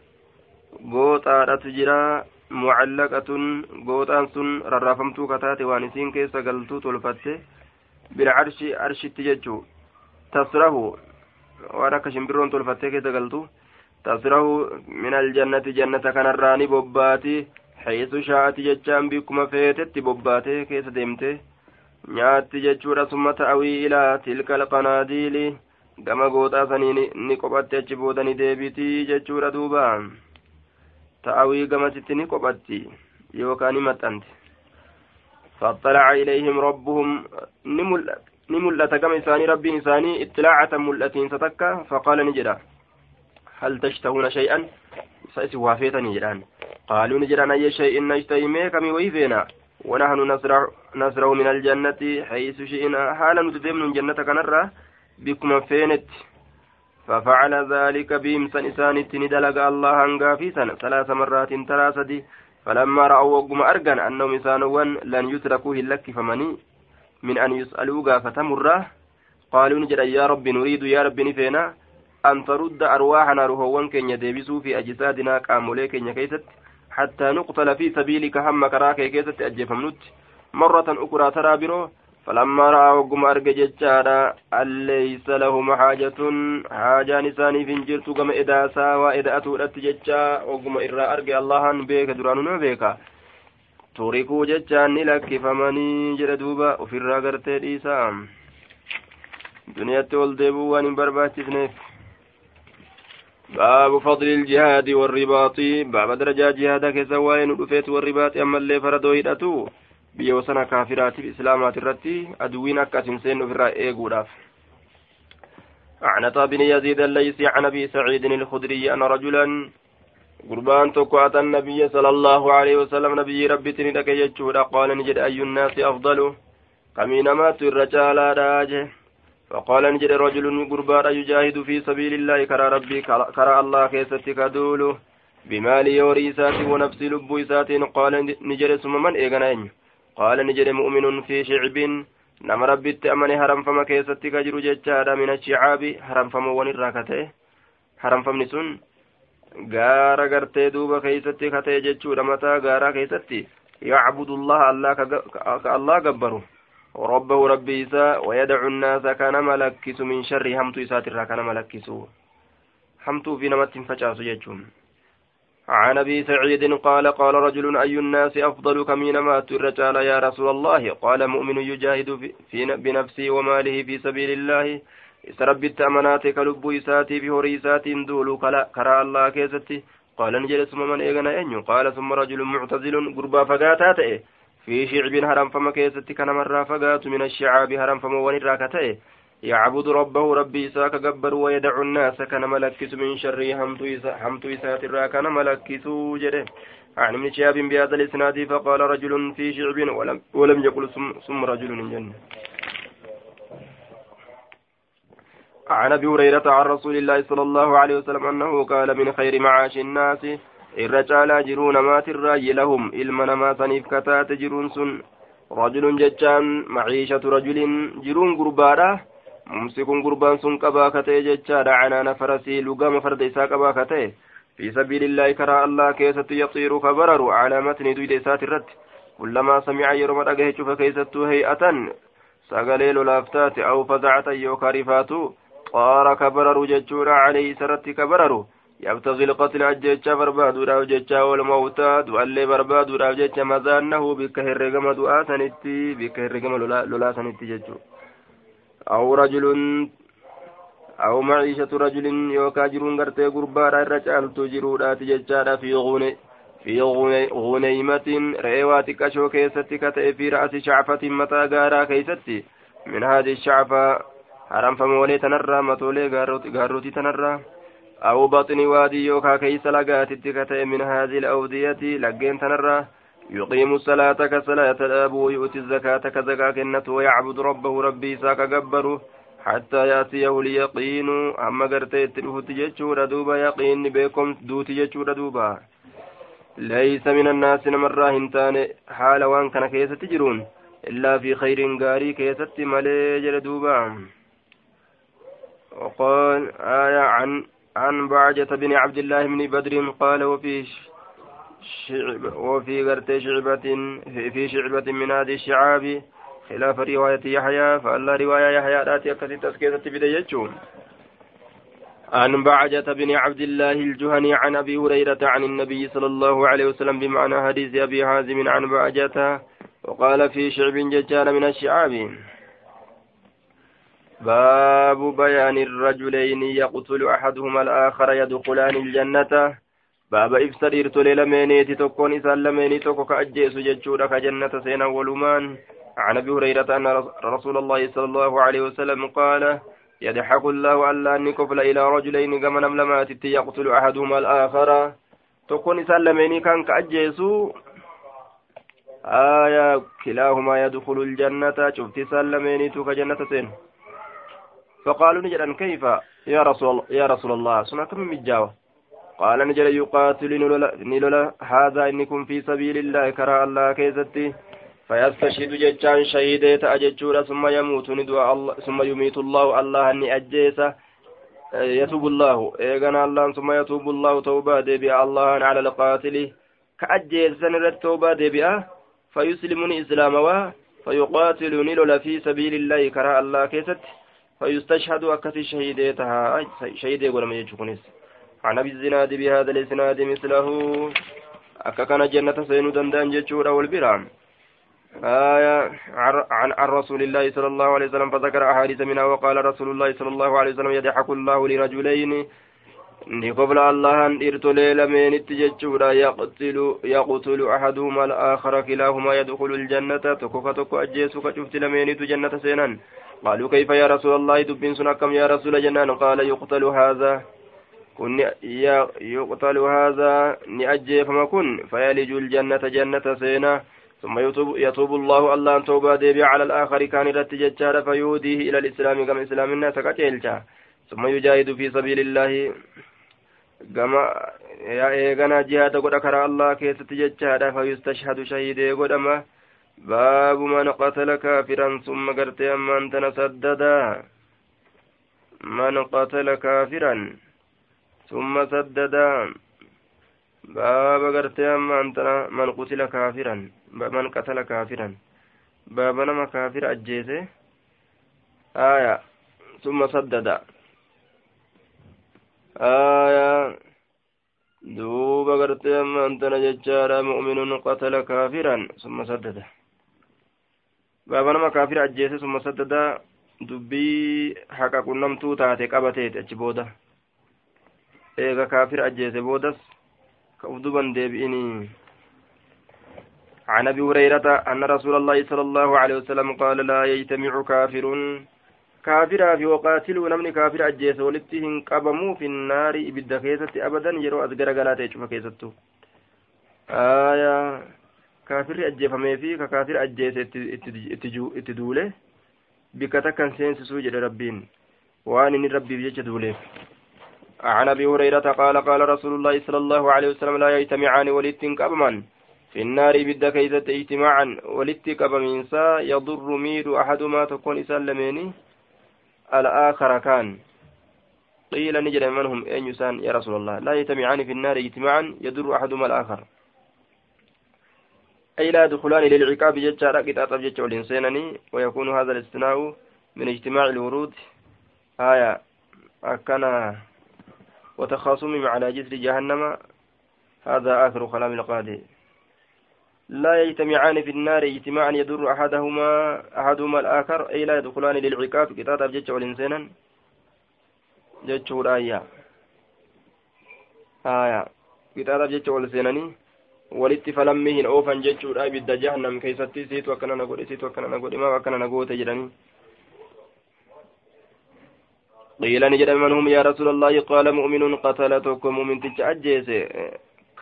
Speaker 1: gooxaadhatu jira mucallaqatun gooxaan sun rarraafamtuu kataate waan isiin keessa galtuu tolfatte bilcarshi tasrahu waan akka shimbirroon tolfattee keessa galtu tasrahu min aljannati jannata kanarraa ni bobbaati xayisu shaati jechaan bikkuma feetetti bobbaatee keessa deemte nyaatti jechuudha summa ta'awii ilaa tilka alqanaadiili gama gooxaa sanii ni qophatte achi booda ni deebitii jechuudha duuba. Ta'awii gamasitti ni qophatti yookaan ni maxxante faxxalaca ilayhim rabbuhum ni mul'ate mul'atiinsa takka faqaala ni jedha hal tashtahuna shay'an isa isin waa feetanii jedhaan qaaluu ni jedhan ayya shay'in nashtahi mee kamii wayii feena ونحن نسرع من الجنة حيث شئنا حالا نتدمن جنة كنرة بكم فينت ففعل ذلك بهم سنسان ندلق الله هنغا في سنة ثلاث مرات سدي فلما رأوا وقم أرجن أنهم إسانوان لن يتركوا هلك فمني من أن يسألوا قافة مرة قالوا نجد يا رب نريد يا رب نفينا أن ترد أرواحنا روحوان كن يدبسوا في أجسادنا كامولي كن كيست حتى نقتل في سبيلك هم كراك كيست أجفمنت مرة أخرى ترى برو فلما رأى وقم أرجع جتشارا أن ليس لهم حاجة؟ حاجة نساني فنجرت قم إداسا وإذا أتولت جتشا وقم إرى أرجع الله بيك درانو بيكا turikuu jechaan ni lakkifamanii jedhe duuba ofirraa gartee dhiisaa duniyaatti ol deebuu waan hin barbaachisneef باب فضل الجهاد والرباط باب درجة جهاد كيسا وين ودفيت والرباط أما اللي فردو هدأتو wasana kaafiraatiif islaamaati irratti aduwiin akka asin seennu ofirraa eeguudhaaf عن بن يزيد الليثي عن ابي سعيد الخدري ان رجلا قربان تكو اتى النبي صلى الله عليه وسلم نبي ربي تندك يجود قال نجد اي الناس افضل كمين مات الرجال راجه فقال نجد رجل قربان يجاهد في سبيل الله كرى ربي كرى الله كيستك دوله بمال وريسات ونفس لبويسات قال نجد ثم من ايغنين قال نجد مؤمن في شعب نما ربت أمني هرم فما كيستي ججارا من الشعاب هرم فما ونرا كته هرم فمن غارا غرتي دوبا كيستي كته ججورا متى غارا كيستي يعبد الله الله الله غبره ربه ربي إسا ويدع الناس كان ملكس من شر همتو إسات كان ملكسو همتو في نمت فجاسو ججون عن ابي سعيد قال قال رجل اي الناس افضل كمين مات الرجال يا رسول الله قال مؤمن يجاهد في بنفسه وماله في سبيل الله سرب امانات كلب اساتي بهريسات دول كرا الله كيستي قال نجل ثم من ايغنا انيو قال ثم رجل معتزل قربا فقاتات في شعب هرم فما كيستي كان مرة فقات من الشعاب هرم فما ونراكته يعبد ربه ربي إساك قبر ويدع الناس كان ملكس من شر حمت إسات الرا كان ملكس جده عن ابن شهاب بهذا الإسناد فقال رجل في شعب ولم, ولم يقل ثم رجل جنة عن ابي هريره عن رسول الله صلى الله عليه وسلم انه قال من خير معاش الناس الرجال جرون مات الراي لهم إلمنا ما سنيف كتات جرون سن رجل ججان معيشة رجل جرون قربارة katee jechaadha canaana farasii lugama farda isaa qabaa katee fi sabiilillaahi karaa allah keessatti yaxiiru ka bararu calaa matni duyda isaati irratti kullamaa samica yeroma dhagahe cufa keessattuu hey'atan sagalee lolaaftaate aw fazacatan yookaa rifaatu bararu jechuudha calayhi isarratti ka bararu يبتغي القتل أجيتشا بربادو راو جيتشا والموتى دؤالي بربادو راو جيتشا مزانه بك هرقم دؤا سنتي بك هرقم لولا سنتي جيتشو أو رجل أو معيشة رجل يوكا جرون غرتي غربا الرجال تجرو ججارا في غني في غنيمة رئيوات كشو كيستي كتئ في رأس شعفة متى غارا كيستي. من هذه الشعفة حرم فمولي تنرى متولي غاروتي تنرى أو بطن وادي يوكا كيس لقات كتئ من هذه الأودية لقين تنرى يقيم الصلاة كصلاة الأب ويؤتي الزكاة كزكاة كنة ويعبد ربه ربي ساك قبره حتى يأتيه اليقين أما قرتي تلفت جتشور دوبا يقين بكم دوتي جتشور دوبا ليس من الناس نمرا هنتان حال وان كان كيسة تجرون إلا في خير قاري كيسة ملي دوبا وقال آية عن عن بعجة بن عبد الله بن بدر قال وفي شعب وفي غرت شعبة في شعبة من هذه الشعاب خلاف رواية يحيى فألا رواية يحيى ذات أكثر تسكيتة بديتشون عن بعجة بن عبد الله الجهني عن أبي هريرة عن النبي صلى الله عليه وسلم بمعنى حديث أبي حازم عن بعجة وقال في شعب ججال من الشعاب. باب بيان الرجلين يقتل أحدهما الآخر يدخلان الجنة. tokkoon isaan lameenii tokko ka ajjeesu jechuudha ka jannata seenan walumaan عن أبي هريرة أن رسول الله صلى الله عليه وسلم قال يضحك الله الا اني كفل إلى رجلين كما نملمات يقتل أحدهما الآخر. تكون سلميني كان كأجيسو. آية كلاهما يدخل الجنة. شفت سلميني توك جنة سين فقالوا نجدا كيف؟ يا رسول يا رسول الله سنة كم مجاوة قال نجل يقاتل نلولا هذا إنكم في سبيل الله كرى الله كيزتي. فيستشهد جتان شهيدة أججورا ثم يموت ندوى الله ثم يميت الله الله أني أجيسه. يتوب الله إيغانا الله ثم يتوب الله توبة دبي الله على القاتل. كأجيس سنرد توبة دبي فيسلمني إسلاما فيقاتل نلولا في سبيل الله كرى الله كيست فيستشهد أكثر شهيدتها. شهيدة قول ما يجوكنيس عن أبي الزناد بهذا الإسناد مثله. أككن جنة سين دندان جتشورا والبرام. آية عن عن رسول الله صلى الله عليه وسلم فذكر أحاديث منها وقال رسول الله صلى الله عليه وسلم يضحك الله لرجلين. ni qobla allahan dhiirtolee lameenitti jechuudha yaqtilu yaqtulu ahaduhuma alaakhara kilaahumaa yadkulu ljannata tokko ka tokko ajjeesu ka cufti lameenitu jannata seenan kayfa yaa rasuula allahi dubbiin sun akkam yaa rasuula jennaan qaala yuqtalu haadha kun yuqtalu haadha ni ajjeefama kun fayaliju ljannata jannata seena ثم يتوب, يتوب الله الله أن توبة ديبي على الآخر كان رتججار فيوديه إلى الإسلام كما إسلام الناس كتيلتا ثم يجاهد في سبيل الله eegana jihaada godha karaa allah keessatti jechaadha fayustashhadu shahidee godhama baabu man ammaan tana saddada man qatala kaafiran summa saddada baaba gartee ammaan tana man qutila kaafiran man qatala kaafiran baaba nama kaafira ajjeese aya summa saddada آية أنتنا ججارا مؤمن قتل كافرا ثم سدده بابا نما كافر أجيس ثم سدد dubbii haqa qunnamtuu taate qabateeti achi booda eega kaafir ajjeese boodas ka uf duban deebi'inii عن ابي هريره ان رسول الله صلى الله عليه وسلم قال لا يجتمع كافر كافرا في وقاتلوا نمني كافر أجيس ولتهم قبموا في النار إبدا كيست أبدا يروا أزقر قلات يشوف كيستو آية كافر أجيفمي في كافر أجيس اتدوله بكتا كان سينس سوجد ربين وان ربي بيجد دوله عن ابي هريره قال قال رسول الله صلى الله عليه وسلم لا يجتمعان ولتن قبما في النار بدا كيست اجتماعا ولت قبمينسا يضر مير أحدما تكون إسلميني الآخر كان قيل نجد من هم أين يسان يا رسول الله لا يجتمعان في النار اجتماعا يدر أحدهما الآخر أي لا يدخلان للعقاب جتشا قطعة جتشا والإنسانني ويكون هذا الاستثناء من اجتماع الورود. آية أكنا وتخاصم على جسر جهنم. هذا آخر كلام القاضي. لا يجتمعان في النار اجتماعا يضر أحدهما أحدهما الآخر. أي لا يدخلان للعقاب كتاب جتش والإنسانا جتش الآية آية. كتاب جتش والإنسانني walitti falammii hin oofan jechuudha. Ibidda jahannam keessatti siitu akkana na godhe siitu akkana na godhe maa akkana na goote jedhanii قيل نجد من هم يا رسول الله قال مؤمن قتل توكم مؤمن تجأجيس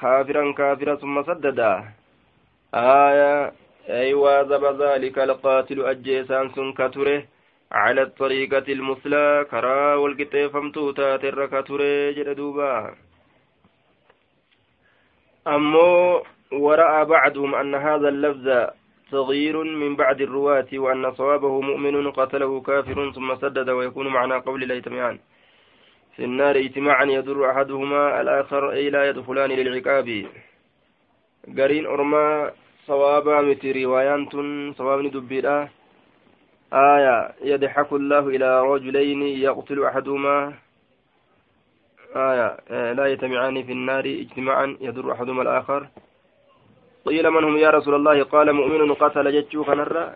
Speaker 1: كافرا كافرا ثم سددا آية أي واظب ذلك القاتل أجيسان سن كتره على الطريقة المثلى كرا والقطيفم توتا تر كتره جلدوبا أمو ورأى بعضهم أن هذا اللفظ صغير من بعد الرواة وأن صوابه مؤمن قتله كافر ثم سدد ويكون معنى قول تميان في النار اجتماعا يضر أحدهما الآخر أي لا يدخلان للعقاب. قرين أرما صوابا متي روايان صوابني دبيرا آية يضحك الله إلى رجلين يقتل أحدهما آية لا يتمعان في النار اجتماعا يضر أحدهما الآخر. قيل من هم يا رسول الله؟ قال مؤمن قتل جتشو خنرا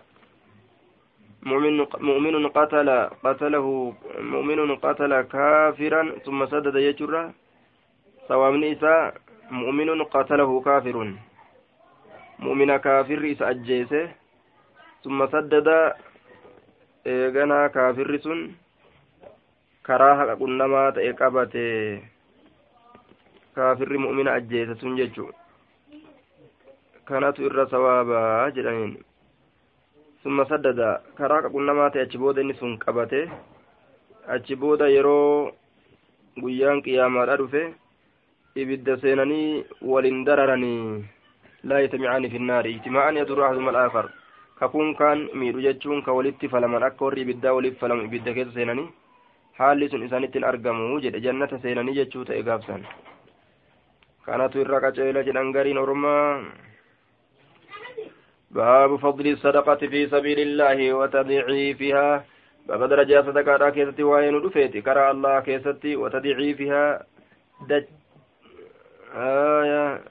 Speaker 1: مؤمن مؤمن قتل قتله مؤمن قتل كافرا ثم سدد يجرا سواء من مؤمن قتله كافر mu'mina kaafirri isa ajjeese summa saddada eeganaa kaafirri sun karaa haqa qunnamaa ta'e qabate kaafirri mu'mina ajjeese sun jechu kanatu irra sawaabaa jedhaniin. Summa saddada karaa haqa qunnamaa ta'e achi booda inni sun qabate achi booda yeroo guyyaan qiyaamaadha dhufe ibidda seenanii walin dararanii laa yatamicaani fi nnaari ijtimaa'an yadurru ahaduhuma alaakhar kakuun kaan miidhu jechuun ka walitti falaman akka warri ibiddaa waliif falamu ibidda keessa seenanii haalli sun isaanittiin argamu jedhe jannata seenanii jechuu ta'e gaabsan. Kanatu irra qaceela jedhan gariin ormaa باب فضل الصدقة في سبيل الله وتضعيفها باب درجة صدقة كيستي وين رفيتي كرى الله كيستي وتضعيفها دج آية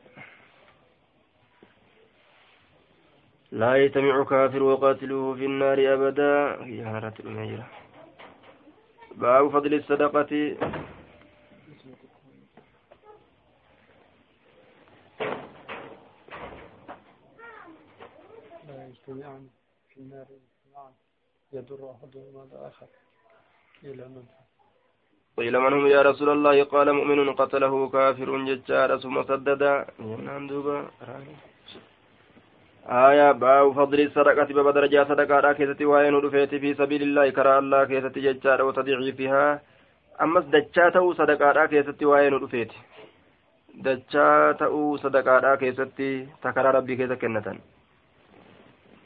Speaker 1: لا يتمع كافر وقاتله في النار أبدا يا هارة المهيرة باب فضل الصدقة.
Speaker 2: يجتمعان في النار يضر أحدهما الآخر. إلى من؟
Speaker 1: قيل من هم يا رسول الله؟ قال مؤمن قتله كافر ججار ثم سدد. آية باب فضل الصدقة باب درجة صدقة كيستي وين رفيت في سبيل الله كرى الله كيستي ججار وتضعيفها أمس دجاته صدقة كيستي وين رفيت dachaa ta'uu sadaqaadhaa keessatti takara rabbii keessa kennatan.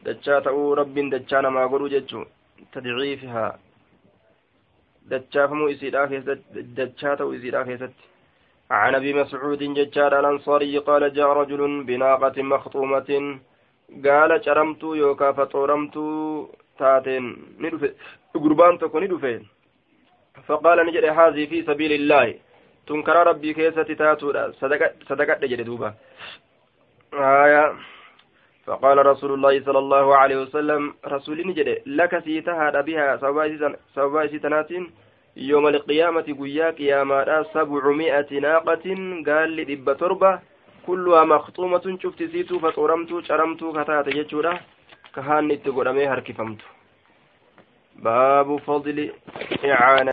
Speaker 1: Dachaa ta'uu rabbiin dachaa namaa godhu jechuun tadciifihaa دجافمو إسيرا كيست دجاتو إسيرا كيست عن أبي مسعود ججار الأنصاري قال جاء رجل بناقة مخطومة قال شرمت يوكا فطورمت تاتين ندفه قربان تكو ندفه فقال نجري هذه في سبيل الله تنكر ربي كيست تاتو صدقت صدقت نجري دوبا آية فقال رسول الله صلى الله عليه وسلم رسول نجد لك سيتها بها سبع سيتنات يوم القيامة قيا قياما سبعمائة ناقة قال لدب تربة كلها مخطومة شفت سيتو فطرمت شرمت كتات يجورا كهان نتقرمي هركفمت باب فضل إعانة